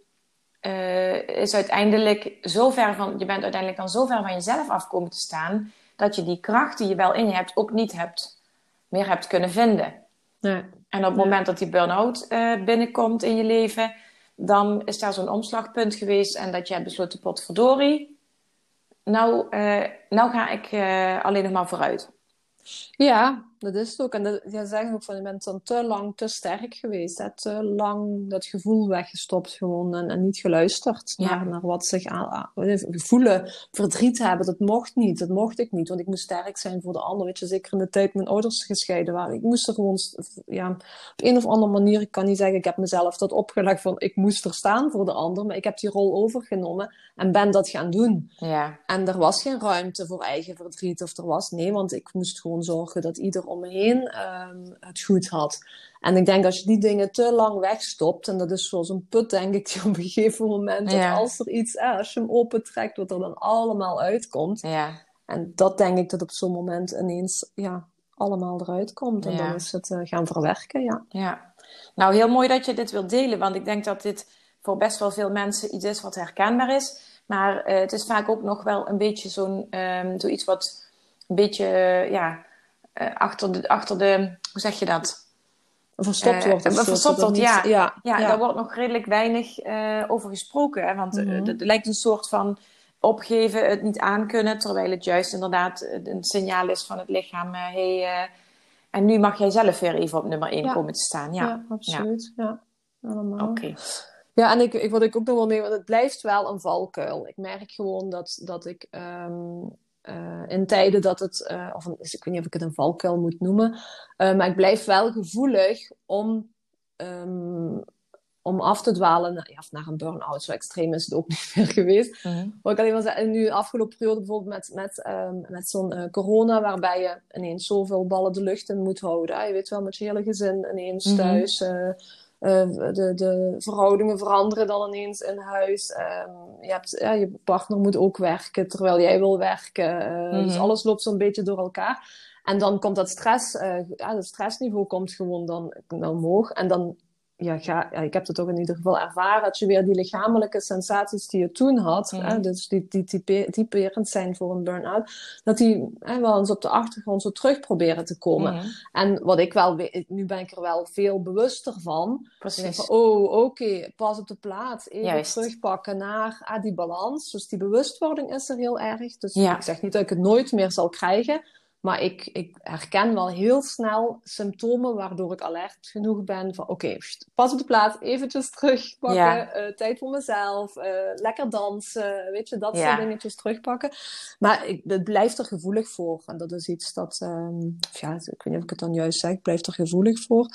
is uiteindelijk zo ver van, je bent uiteindelijk dan zo ver van jezelf afkomen te staan dat je die kracht die je wel in je hebt ook niet hebt, meer hebt kunnen vinden. Nee. En op het moment dat die burn-out uh, binnenkomt in je leven, dan is daar zo'n omslagpunt geweest en dat je hebt besloten, potverdorie, nou, uh, nou ga ik uh, alleen nog maar vooruit. Ja, dat is het ook. En dat, ja, zeggen ook van, je bent dan te lang te sterk geweest. Hè? Te lang dat gevoel weggestopt gewoon en, en niet geluisterd naar, naar wat zich aan, voelen. Verdriet hebben, dat mocht niet. Dat mocht ik niet, want ik moest sterk zijn voor de ander. Weet je, zeker in de tijd mijn ouders gescheiden waren. Ik moest er gewoon, ja, op een of andere manier, ik kan niet zeggen, ik heb mezelf dat opgelegd van, ik moest er staan voor de ander. Maar ik heb die rol overgenomen en ben dat gaan doen. Ja. En er was geen ruimte voor eigen verdriet of er was, nee, want ik moest gewoon zorgen dat ieder om me heen um, het goed had. En ik denk als je die dingen te lang wegstopt, en dat is zoals een put, denk ik, die [laughs] op een gegeven moment, dat als er iets, eh, als je hem opentrekt, wat er dan allemaal uitkomt. Ja. En dat denk ik dat op zo'n moment ineens ja, allemaal eruit komt. En dan is het uh, gaan verwerken, ja. ja. Nou, heel mooi dat je dit wilt delen, want ik denk dat dit voor best wel veel mensen iets is wat herkenbaar is. Maar uh, het is vaak ook nog wel een beetje zo'n um, zoiets wat een beetje, ja, uh, achter, de, achter de, hoe zeg je dat? Verstopt wordt. Uh, verstopt wordt, ja. Ja, ja. Daar wordt nog redelijk weinig uh, over gesproken. Hè? Want mm het lijkt een soort van opgeven, het niet aankunnen. Terwijl het juist inderdaad een signaal is van het lichaam. hey, en nu mag jij zelf weer even op nummer 1 komen te staan. Ja, absoluut. Ja. Oké. Ja, en ik, ik, wat ik ook nog wel mee, want het blijft wel een valkuil. Ik merk gewoon dat, dat ik um, uh, in tijden dat het, uh, of dus ik weet niet of ik het een valkuil moet noemen, uh, maar ik blijf wel gevoelig om, um, om af te dwalen naar, ja, naar een burn-out. Zo extreem is het ook [laughs] niet meer geweest. Mm -hmm. Maar ik alleen maar zeggen, nu de afgelopen periode bijvoorbeeld met, met, um, met zo'n corona, waarbij je ineens zoveel ballen de lucht in moet houden. Je weet wel, met je hele gezin ineens mm -hmm. thuis de, de verhoudingen veranderen dan ineens in huis. Um, je, hebt, ja, je partner moet ook werken terwijl jij wil werken. Mm-hmm. Dus alles loopt zo'n beetje door elkaar. En dan komt dat stress, uh, ja, het stressniveau komt gewoon dan, dan omhoog. En dan ja, ga, ja, ik heb het ook in ieder geval ervaren, dat je weer die lichamelijke sensaties die je toen had, hè, mhm. dus die, die type, typerend zijn voor een burn-out, dat die hè, wel eens op de achtergrond zo terug proberen te komen. Mhm. En wat ik wel weet, nu ben ik er wel veel bewuster van. Precies. Van, oh, oké, pas op de plaats, even terugpakken naar ah, die balans. Dus die bewustwording is er heel erg. Dus ik zeg niet dat ik het nooit meer zal krijgen, maar ik, ik herken wel heel snel symptomen waardoor ik alert genoeg ben van oké, pas op de plaats, eventjes terugpakken, ja. uh, tijd voor mezelf, uh, lekker dansen, weet je, dat soort dingetjes terugpakken. Maar ik, het blijft er gevoelig voor. En dat is iets dat, um, ja, ik weet niet of ik het dan juist zeg, ik blijf er gevoelig voor.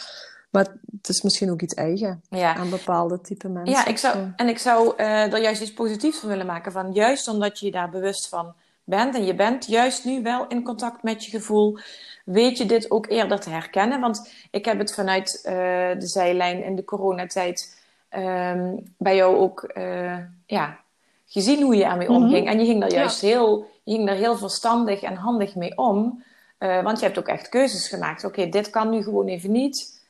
Maar het is misschien ook iets eigen aan bepaalde type mensen. Ja, ik zou, en ik zou uh, er juist iets positiefs van willen maken. Van juist omdat je je daar bewust van bent en je bent juist nu wel in contact met je gevoel, weet je dit ook eerder te herkennen. Want ik heb het vanuit uh, de zijlijn in de coronatijd um, bij jou ook uh, ja, gezien hoe je ermee omging. Mhm. En je ging daar juist heel, je ging daar heel verstandig en handig mee om. Uh, want je hebt ook echt keuzes gemaakt. Oké, dit kan nu gewoon even niet.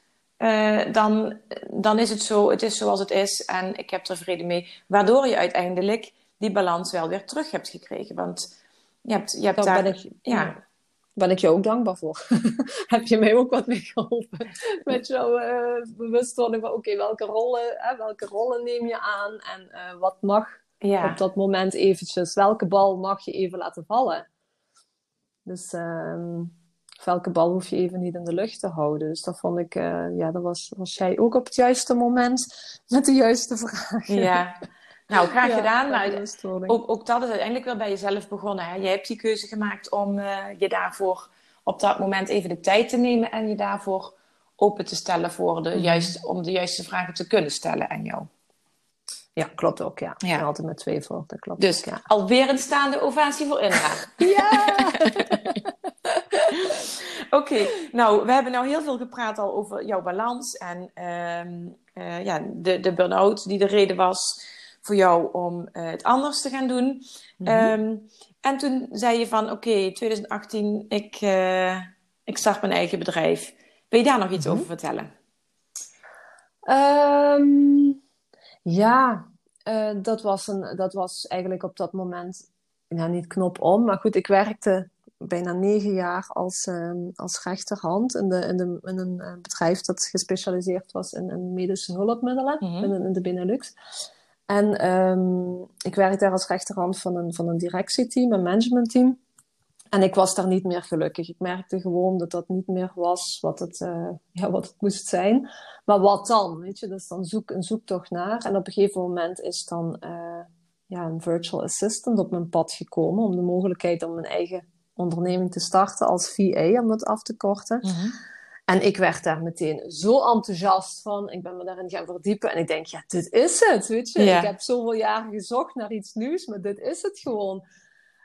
dan, dan is het zo, het is zoals het is en ik heb er vrede mee. Waardoor je uiteindelijk die balans wel weer terug hebt gekregen. Want je hebt, je hebt daar... Ben ik, ja. ben ik je ook dankbaar voor. [laughs] Heb je mij ook wat mee geholpen? [laughs] Met jouw uh, bewustwording van, oké, welke, rollen, hè, welke rollen neem je aan? En uh, wat mag op dat moment eventjes? Welke bal mag je even laten vallen? Dus... Uh, welke bal hoef je even niet in de lucht te houden. Dus dat vond ik, uh, ja, dat was, was jij ook op het juiste moment met de juiste vraag. Ja, [laughs] Nou, graag gedaan. Maar ook, ook, dat is uiteindelijk wel bij jezelf begonnen. Hè? Je hebt die keuze gemaakt om uh, je daarvoor op dat moment even de tijd te nemen en je daarvoor open te stellen voor de mhm. juiste, om de juiste vragen te kunnen stellen aan jou. Ja, klopt ook, ja. ja. altijd met twee voor, dat klopt. Dus ja. alweer een staande ovatie voor Indra. [laughs] ja! [laughs] Oké, nou, we hebben nou heel veel gepraat al over jouw balans en uh, ja, de, de burn-out die de reden was voor jou om uh, het anders te gaan doen. Mm en toen zei je van, oké, okay, 2018, ik, uh, ik start mijn eigen bedrijf. Wil je daar nog iets mm -hmm. over vertellen? Um, ja, uh, dat, was een, dat was eigenlijk op dat moment, nou niet knop om, maar goed, ik werkte bijna negen jaar als, uh, als rechterhand in, de, in, de, in een bedrijf dat gespecialiseerd was in, in medische hulpmiddelen mm -hmm. in, in de Benelux. En um, ik werkte daar als rechterhand van een, van een directieteam, een managementteam. En ik was daar niet meer gelukkig. Ik merkte gewoon dat dat niet meer was wat het, uh, ja, wat het moest zijn. Maar wat dan? Weet je, dan zoek een zoektocht naar. En op een gegeven moment is dan uh, ja, een virtual assistant op mijn pad gekomen. Om de mogelijkheid om mijn eigen onderneming te starten als VA, om dat af te korten. -hmm. En ik werd daar meteen zo enthousiast van. Ik ben me daarin gaan verdiepen. En ik denk, ja, dit is het, weet je. Ik heb zoveel jaren gezocht naar iets nieuws, maar dit is het gewoon.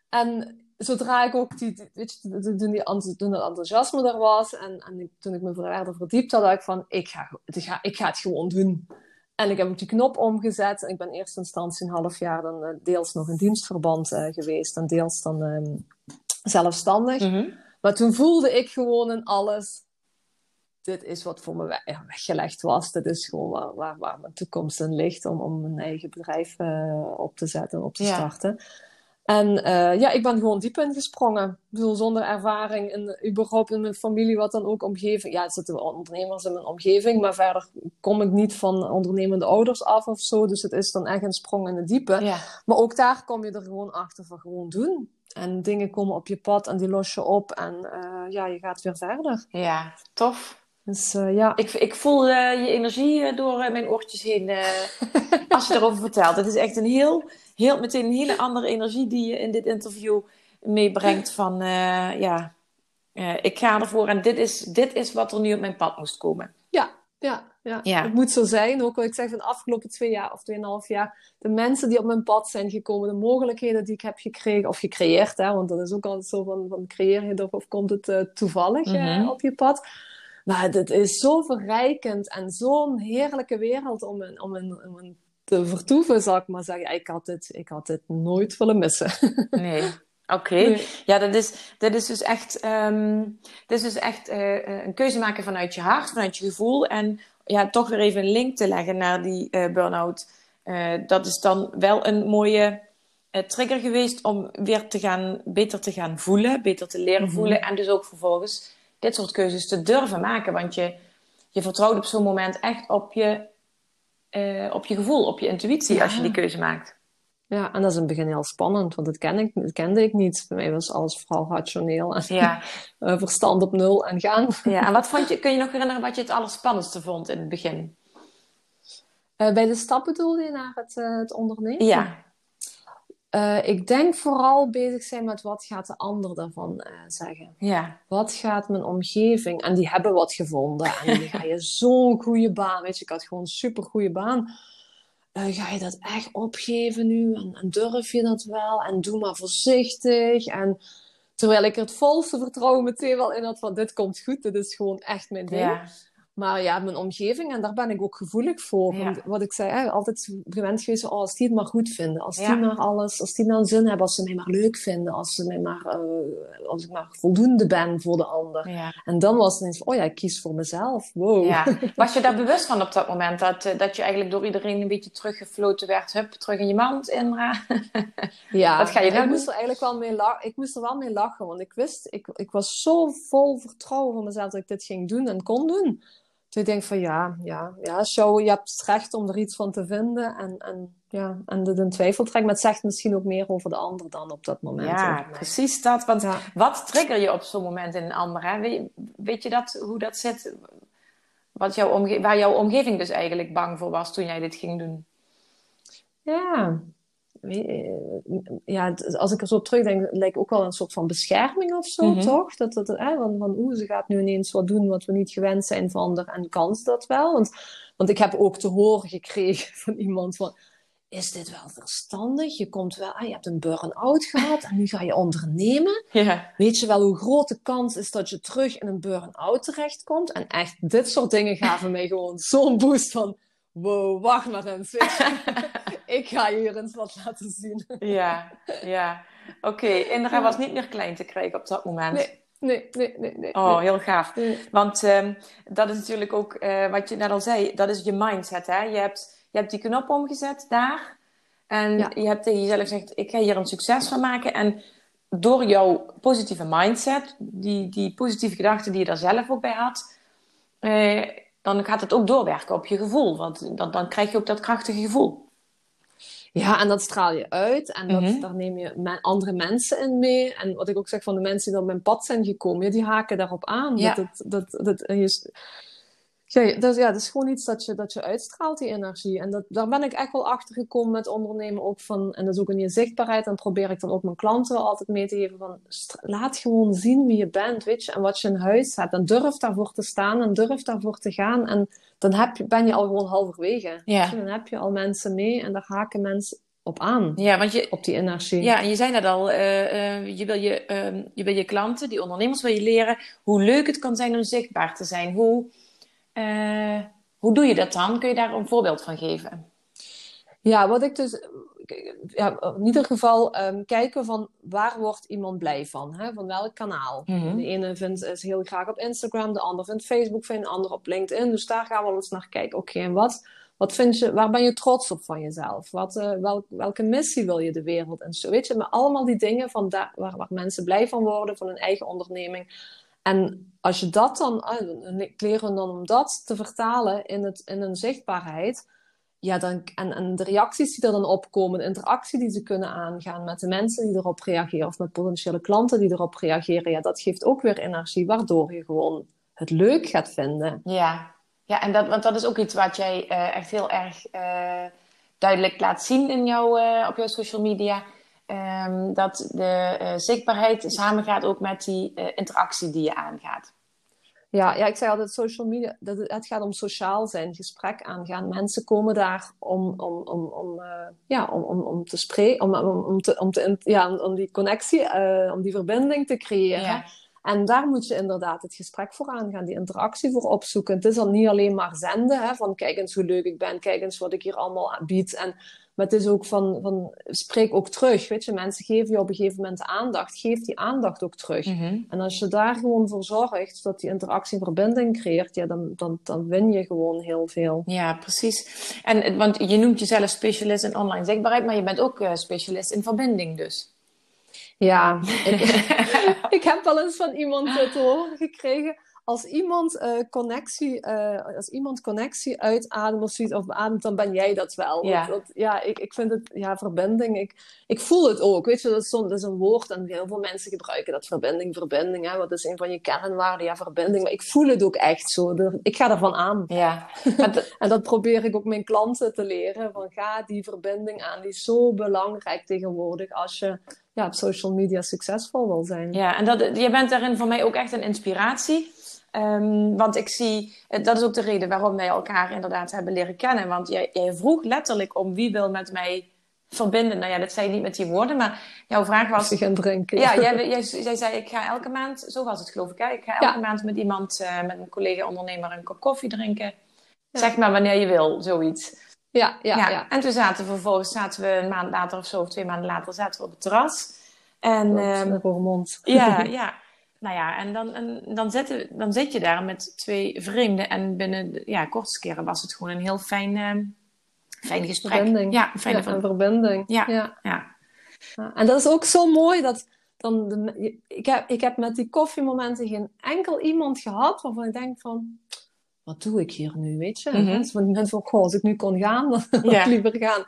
En zodra ik ook die, weet je, toen, die, toen het enthousiasme er was en, en toen ik me verder verdiept had, dacht ik van, ik ga, ik, ga, ik ga het gewoon doen. En ik heb ook die knop omgezet. Ik ben in eerste instantie een half jaar dan uh, deels nog in dienstverband uh, geweest en deels dan um, zelfstandig. Mm -hmm. Maar toen voelde ik gewoon in alles, dit is wat voor me weggelegd was. Dit is gewoon waar, waar, waar mijn toekomst in ligt om, om mijn eigen bedrijf uh, op te zetten, op te ja. starten. En uh, ja, ik ben gewoon diep ingesprongen. Ik bedoel, zonder ervaring, in, überhaupt in mijn familie, wat dan ook omgeving. Ja, er zitten wel ondernemers in mijn omgeving, maar verder kom ik niet van ondernemende ouders af of zo. Dus het is dan echt een sprong in de diepe. Ja. Maar ook daar kom je er gewoon achter van gewoon doen. En dingen komen op je pad en die los je op en uh, ja, je gaat weer verder. Ja, tof. Dus uh, ja. Ik, ik voel uh, je energie uh, door mijn oortjes heen [laughs] als je erover vertelt. Het is echt een heel, heel, meteen een hele andere energie die je in dit interview meebrengt. Van ja, ik ga ervoor en dit is, dit is wat er nu op mijn pad moest komen. Ja, ja, ja. ja. Het moet zo zijn. Ook wat ik zeg van de afgelopen twee jaar of tweeënhalf jaar. De mensen die op mijn pad zijn gekomen, de mogelijkheden die ik heb gekregen of gecreëerd. Hè, want dat is ook altijd zo van, van creëer je of komt het toevallig mm -hmm. op je pad maar het is zo verrijkend en zo'n heerlijke wereld om in, om, om in te vertoeven, zal ik maar zeggen. Ik had dit, ik had dit nooit willen missen. [laughs] Nee. Oké, okay. nee. ja, dat is, dat is dus echt, um, dat is dus echt uh, een keuze maken vanuit je hart, vanuit je gevoel. En ja, toch weer even een link te leggen naar die uh, burn-out. Uh, dat is dan wel een mooie trigger geweest om weer te gaan, beter te gaan voelen, beter te leren mhm. voelen. En dus ook vervolgens dit soort keuzes te durven maken. Want je, je vertrouwt op zo'n moment echt op je, op je gevoel, op je intuïtie als je die keuze maakt. Ja, en dat is in het begin heel spannend, want dat, ken ik, dat kende ik niet. Bij mij was alles vooral rationeel en ja. [laughs] Eh, verstand op nul en gaan. Ja, en wat vond je, kun je nog herinneren wat je het allerspannendste vond in het begin? Uh, bij de stap bedoelde je naar het, het ondernemen? Ja. Ik denk vooral bezig zijn met wat gaat de ander daarvan zeggen. Ja. Wat gaat mijn omgeving? En die hebben wat gevonden. En die ga je [laughs] zo'n goede baan. Weet je, ik had gewoon een super goede baan uh, ga je dat echt opgeven nu? En, en, durf je dat wel? En doe maar voorzichtig. En terwijl ik er het volste vertrouwen meteen wel in had van dit komt goed, dit is gewoon echt mijn ding. Ja. Maar ja, mijn omgeving, en daar ben ik ook gevoelig voor. Wat ik zei, hè, altijd gewend geweest, oh, als die het maar goed vinden. Als die maar alles, als die nou zin hebben, als ze mij maar leuk vinden. Als, ze mij maar, uh, als ik maar voldoende ben voor de ander. En dan was het ineens oh ja, ik kies voor mezelf. Wow. [laughs] Was je daar bewust van op dat moment? Dat, eh, dat je eigenlijk door iedereen een beetje teruggefloten werd. Hup, terug in je mand, Indra. [laughs] ja, Wat ga je nou ik moest er eigenlijk wel mee lachen. Ik moest er wel mee lachen, want ik wist, ik, ik was zo vol vertrouwen van mezelf dat ik dit ging doen en kon doen. Dus ik denk van ja, ja, ja, show, je hebt het recht om er iets van te vinden. En, en, ja, en dit in twijfel trekt, maar het zegt misschien ook meer over de ander dan op dat moment. Ja, precies dat. Want wat trigger je op zo'n moment in een ander? Hè? Weet, weet, je dat, hoe dat zit? Wat jouw omge waar jouw omgeving dus eigenlijk bang voor was toen jij dit ging doen? Ja, ja, als ik er zo op terugdenk, lijkt ook wel een soort van bescherming of zo, mhm. toch? Dat, dat, hè, van, van oeh, ze gaat nu ineens wat doen wat we niet gewend zijn van haar en kan ze dat wel? Want, want ik heb ook te horen gekregen [laughs] van iemand van, is dit wel verstandig? Je komt wel, ah, je hebt een burn-out gehad en nu ga je ondernemen. [laughs] Ja. Weet je wel hoe groot de kans is dat je terug in een burn-out terechtkomt? En echt, dit soort dingen gaven mij gewoon zo'n boost van, wow, wacht maar eens. [laughs] ik ga je hier eens wat laten zien. ja, ja. Oké, okay. Indra was niet meer klein te krijgen op dat moment. Nee. Nee, nee, nee, nee. Oh, heel gaaf. Want um, dat is natuurlijk ook uh, wat je net al zei, dat is je mindset. Hè? Je, hebt, je hebt die knop omgezet daar. En ja. je hebt tegen jezelf gezegd, ik ga hier een succes van maken. En door jouw positieve mindset, die, die positieve gedachten die je daar zelf ook bij had, uh, dan gaat het ook doorwerken op je gevoel. Want dan, dan krijg je ook dat krachtige gevoel. Ja, en dat straal je uit. En dat, mhm. daar neem je andere mensen in mee. En wat ik ook zeg van de mensen die op mijn pad zijn gekomen, die haken daarop aan. Ja. Dat, dat, dat, dat, je, ja, dat, ja, dat is gewoon iets dat je, dat je uitstraalt, die energie. En dat, daar ben ik echt wel achter gekomen met ondernemen ook van, en dat is ook in je zichtbaarheid. En probeer ik dan ook mijn klanten wel altijd mee te geven van, laat gewoon zien wie je bent, weet je, en wat je in huis hebt. En durf daarvoor te staan en durf daarvoor te gaan. En dan heb je, ben je al gewoon halverwege. Ja. Dan heb je al mensen mee en daar haken mensen op aan. Ja, want je, op die energie. Ja, en je zei net al, uh, uh, je, wil je, uh, je wil je klanten, die ondernemers wil je leren hoe leuk het kan zijn om zichtbaar te zijn. Hoe uh, hoe doe je dat dan? Kun je daar een voorbeeld van geven? Ja, wat ik dus ja, in ieder geval um, kijken van waar wordt iemand blij van? Hè? Van welk kanaal? Mhm. De ene vindt is heel graag op Instagram, de ander vindt Facebook, vindt de ander op LinkedIn. Dus daar gaan we eens naar kijken. Oké, en wat, wat vind je, waar ben je trots op van jezelf? Wat, uh, wel, welke missie wil je de wereld en zo? Weet je, maar allemaal die dingen van daar, waar, waar mensen blij van worden, van hun eigen onderneming. En als je dat dan, leren dan om dat te vertalen in, het, in een zichtbaarheid, ja, dan, en, en de reacties die er dan opkomen, de interactie die ze kunnen aangaan met de mensen die erop reageren, of met potentiële klanten die erop reageren, ja, dat geeft ook weer energie, waardoor je gewoon het leuk gaat vinden. Ja, ja en dat, want dat is ook iets wat jij uh, echt heel erg uh, duidelijk laat zien in jouw, uh, op jouw social media. Um, dat de uh, zichtbaarheid samengaat ook met die uh, interactie die je aangaat. Ja, ja, ik zei altijd social media, dat het, het gaat om sociaal zijn, gesprek aangaan. Mensen komen daar om, om, om, om, uh, ja, om, om, om te spreken, om, om, om, te, om, te, ja, om die connectie, om die verbinding te creëren. Ja. En daar moet je inderdaad het gesprek voor aangaan, die interactie voor opzoeken. Het is dan niet alleen maar zenden, hè, van kijk eens hoe leuk ik ben, kijk eens wat ik hier allemaal bied. En, maar het is ook van, van spreek ook terug. Weet je, mensen geven je op een gegeven moment aandacht. Geef die aandacht ook terug. Mhm. En als je daar gewoon voor zorgt dat die interactie verbinding creëert, ja, dan, dan, dan win je gewoon heel veel. Ja, precies. En, want je noemt jezelf specialist in online zichtbaarheid, maar je bent ook uh, specialist in verbinding dus. Ja, [laughs] ik, [laughs] ik, heb wel eens van iemand te horen gekregen. Als iemand, uh, connectie, uh, als iemand connectie uitademt of zoiets of beademt, dan ben jij dat wel. Ja, dat, ja ik, ik vind het, ja, verbinding. Ik, ik voel het ook. Weet je, dat is, dat is een woord en heel veel mensen gebruiken dat verbinding, verbinding. Hè? Wat is een van je kernwaarden? Ja, verbinding. Maar ik voel het ook echt zo. Ik ga ervan aan. Ja. [laughs] en dat probeer ik ook mijn klanten te leren. Van ga die verbinding aan. Die is zo belangrijk tegenwoordig als je ja, op social media succesvol wil zijn. Ja, en dat, je bent daarin voor mij ook echt een inspiratie. Um, want ik zie, dat is ook de reden waarom wij elkaar inderdaad hebben leren kennen. Want jij, jij, vroeg letterlijk om wie wil met mij verbinden. Nou ja, dat zei je niet met die woorden, maar jouw vraag was... gaan drinken. Ja, jij, [laughs] jij, jij, zei ik ga elke maand, zo was het geloof ik, hè? ik ga elke ja. maand met iemand, uh, met een collega-ondernemer een kop koffie drinken. Ja. Zeg maar wanneer je wil, zoiets. Ja, ja, ja, ja. En toen zaten we vervolgens, zaten we een maand later of zo, of twee maanden later, zaten we op het terras. En, um, Roermond. Ja, [laughs] ja. Nou ja, en dan, en dan, zit, dan zit je daar met twee vreemden. En binnen ja, kortste keren was het gewoon een heel fijn, uh, fijn gesprek. Verbinding. Ja, een fijne ja, verbinding. Ja, ja. En dat is ook zo mooi dat dan de, ik, heb, ik heb met die koffiemomenten geen enkel iemand gehad waarvan ik denk van wat doe ik hier nu, weet je? Mhm. Dus mensen van, goh, als ik nu kon gaan, [laughs] dan Ja. ik liever gaan.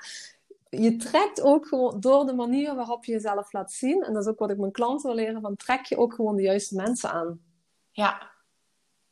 Je trekt ook gewoon door de manier waarop je jezelf laat zien, en dat is ook wat ik mijn klanten wil leren, van trek je ook gewoon de juiste mensen aan. Ja.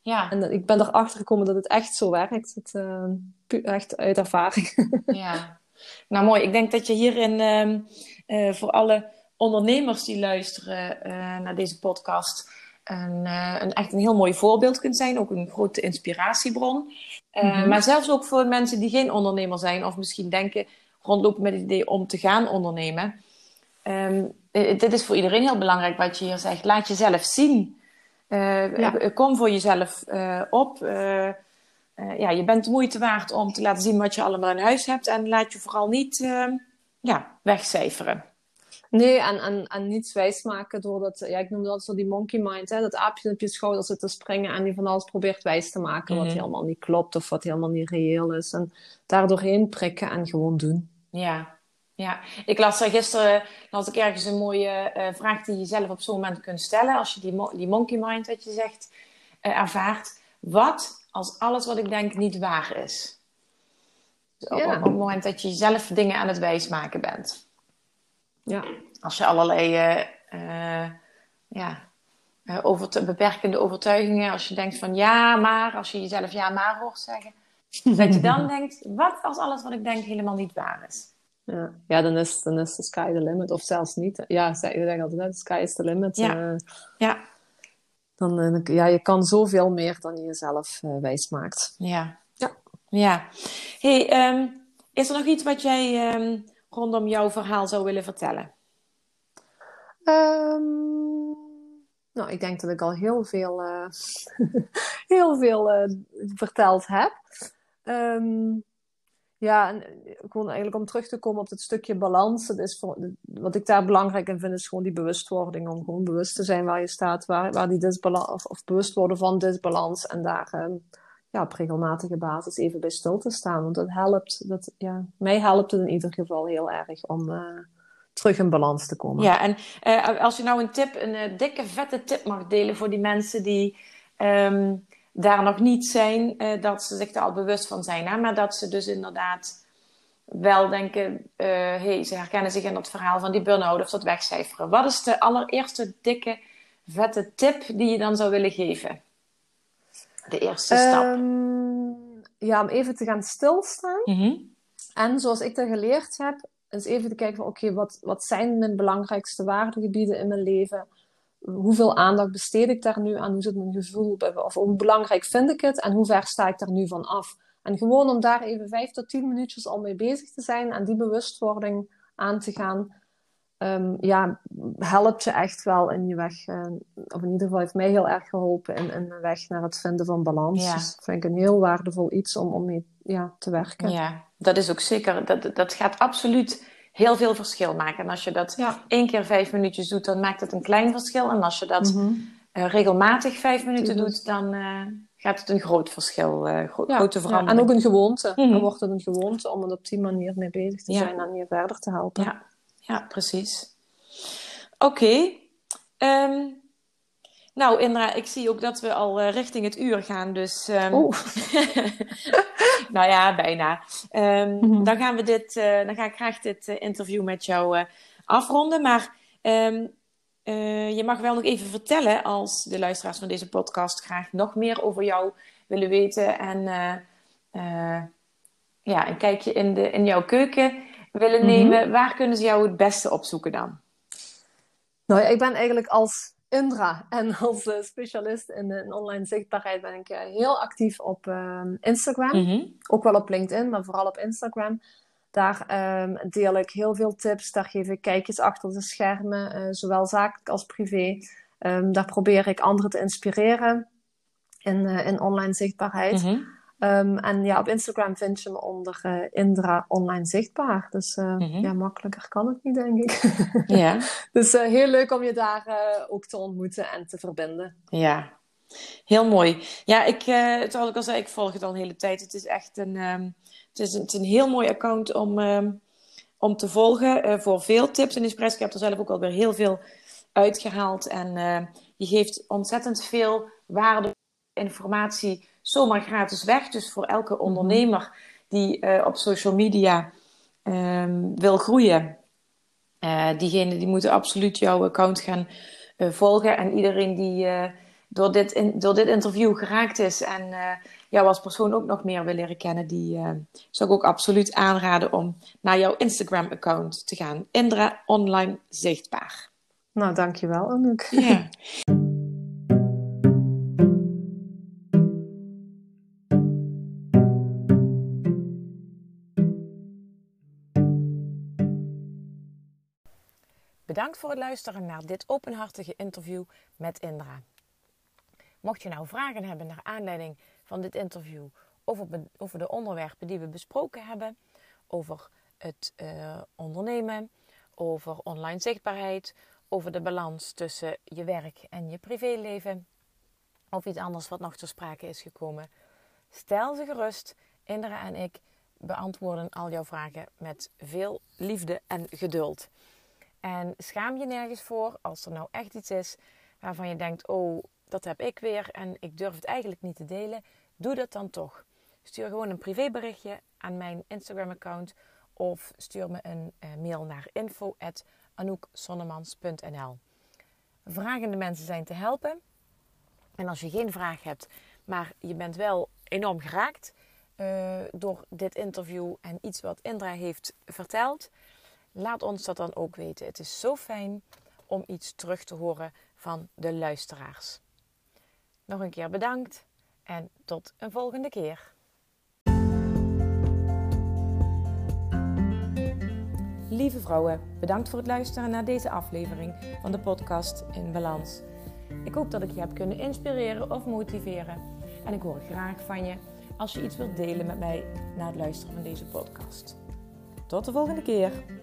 Ja. En ik ben erachter gekomen dat het echt zo werkt. Het, eh, pu- echt uit ervaring. [laughs] Ja, nou mooi. Ik denk dat je hierin ehm, eh, voor alle ondernemers die luisteren eh, naar deze podcast een, een echt een heel mooi voorbeeld kunt zijn. Ook een grote inspiratiebron. Mhm. Maar zelfs ook voor mensen die geen ondernemer zijn of misschien denken rondlopen met het idee om te gaan ondernemen. Ehm, eh, dit is voor iedereen heel belangrijk wat je hier zegt. Laat jezelf zien. Eh, Ja. eh, Kom voor jezelf op. Ja, je bent de moeite waard om te laten zien wat je allemaal in huis hebt. En laat je vooral niet eh, ja, wegcijferen. Nee, en, en, en niets wijsmaken door dat, ja, ik noem dat zo die monkey mind, hè, dat aapje op je schouder zit te springen en die van alles probeert wijs te maken wat Mhm. helemaal niet klopt of wat helemaal niet reëel is. En daar doorheen prikken en gewoon doen. Ja, ja. ik las er gisteren las ik ergens een mooie eh, vraag die je zelf op zo'n moment kunt stellen. Als je die, mo- die monkey mind, wat je zegt, eh, ervaart. Wat als alles wat ik denk niet waar is? Dus op, Ja. op het moment dat je jezelf dingen aan het wijsmaken bent. Ja, Als je allerlei eh, ja, overt- beperkende overtuigingen, als je denkt van ja, maar, als je jezelf ja, maar hoort zeggen, [laughs] dat je dan denkt, wat als alles wat ik denk helemaal niet waar is? ja. ja dan, is, dan is de sky the limit, of zelfs niet. Ja, ze zeggen altijd, the sky is the limit. Ja. Eh, Ja, dan, eh, ja, je kan zoveel meer dan je jezelf eh, wijsmaakt. ja. Ja. ja. Hey, ehm, is er nog iets wat jij ehm, rondom jouw verhaal zou willen vertellen? Ehm, nou, ik denk dat ik al heel veel, [laughs] heel veel verteld heb. Ehm, ja, en eh, gewoon eigenlijk om terug te komen op het stukje balans. Is wat ik daar belangrijk in vind, is gewoon die bewustwording. Om gewoon bewust te zijn waar je staat, waar, waar die disbalans, of, of bewust worden van disbalans. En daar ehm, ja, op regelmatige basis even bij stil te staan. Want dat helpt, dat, ja, mij helpt het in ieder geval heel erg om eh, terug in balans te komen. Ja, en eh, als je nou een tip, een eh, dikke, vette tip mag delen voor die mensen die ehm, daar nog niet zijn, eh, dat ze zich er al bewust van zijn, hè? maar dat ze dus inderdaad wel denken, eh hey, ze herkennen zich in dat verhaal van die burn-out of dat wegcijferen. Wat is de allereerste dikke, vette tip die je dan zou willen geven? De eerste stap. Ehm, ja, om even te gaan stilstaan. Mhm. En zoals ik dat geleerd heb, is even te kijken van oké, wat, wat zijn mijn belangrijkste waardegebieden in mijn leven? Hoeveel aandacht besteed ik daar nu aan? Hoe zit mijn gevoel? Of hoe belangrijk vind ik het? En hoe ver sta ik daar nu van af? En gewoon om daar even vijf tot tien minuutjes al mee bezig te zijn en die bewustwording aan te gaan. um, ja, helpt je echt wel in je weg. Uh, of in ieder geval heeft mij heel erg geholpen in, in de weg naar het vinden van balans. Ja. Dus dat vind ik een heel waardevol iets om, om mee ja, te werken. Ja, dat is ook zeker. Dat, dat gaat absoluut heel veel verschil maken. En als je dat één keer vijf minuutjes doet, dan maakt het een klein verschil. En als je dat mm regelmatig vijf minuten doet, dan uh, gaat het een groot verschil, uh, gro ja, grote verandering. en ook een gewoonte. Mm Dan wordt het een gewoonte om er op die manier mee bezig te zijn en je verder te helpen. Ja, ja precies. Oké. Ehm, nou, Indra, ik zie ook dat we al uh, richting het uur gaan. Dus. Um... Oh. [laughs] nou ja, bijna. Um, mm -hmm. Dan gaan we dit. Uh, dan ga ik graag dit uh, interview met jou afronden. Maar je mag wel nog even vertellen als de luisteraars van deze podcast graag nog meer over jou willen weten. En ja, een kijkje in, de, in jouw keuken willen mhm. nemen. Waar kunnen ze jou het beste opzoeken dan? Nou, ik ben eigenlijk als Indra en als uh, specialist in, in, online zichtbaarheid ben ik uh, heel actief op uh, Instagram. Mhm. Ook wel op LinkedIn, maar vooral op Instagram. Daar um, deel ik heel veel tips. Daar geef ik kijkjes achter de schermen, uh, zowel zakelijk als privé. Um, daar probeer ik anderen te inspireren in, in online zichtbaarheid. Mm Um, en ja, op Instagram vind je me onder uh, Indra Online Zichtbaar. Dus uh, mm -hmm. ja, makkelijker kan het niet, denk ik. [laughs] ja. Dus uh, heel leuk om je daar ook te ontmoeten en te verbinden. Ja, heel mooi. Ja, ik, zoals ik al zei, ik volg het al een hele tijd. Het is echt een, um, het is een, het is een heel mooi account om, um, om te volgen voor veel tips en inspiratie. Ik heb er zelf ook alweer heel veel uitgehaald. En je geeft ontzettend veel waarde, informatie zomaar gratis weg. Dus voor elke mhm. ondernemer die uh, op social media um, wil groeien, uh, diegene die moeten absoluut jouw account gaan uh, volgen. En iedereen die door, dit in, door dit interview geraakt is en jou als persoon ook nog meer wil leren kennen, die zou ik ook absoluut aanraden om naar jouw Instagram-account te gaan. Indra Online Zichtbaar. Nou, dankjewel Anouk. Ja. [laughs] Bedankt voor het luisteren naar dit openhartige interview met Indra. Mocht je nou vragen hebben naar aanleiding van dit interview over, de onderwerpen die we besproken hebben, over het uh, ondernemen, over online zichtbaarheid, over de balans tussen je werk en je privéleven, of iets anders wat nog ter sprake is gekomen, stel ze gerust. Indra en ik beantwoorden al jouw vragen met veel liefde en geduld. En schaam je nergens voor als er nou echt iets is waarvan je denkt: oh, dat heb ik weer en ik durf het eigenlijk niet te delen. Doe dat dan toch. Stuur gewoon een privéberichtje aan mijn Instagram-account of stuur me een uh, mail naar info.anouksonnemans.nl. Vragende mensen zijn te helpen. En als je geen vraag hebt, maar je bent wel enorm geraakt uh, door dit interview en iets wat Indra heeft verteld, Laat ons dat dan ook weten. Het is zo fijn om iets terug te horen van de luisteraars. Nog een keer bedankt en tot een volgende keer. Lieve vrouwen, bedankt voor het luisteren naar deze aflevering van de podcast In Balans. Ik hoop dat ik je heb kunnen inspireren of motiveren. En ik hoor graag van je als je iets wilt delen met mij na het luisteren van deze podcast. Tot de volgende keer.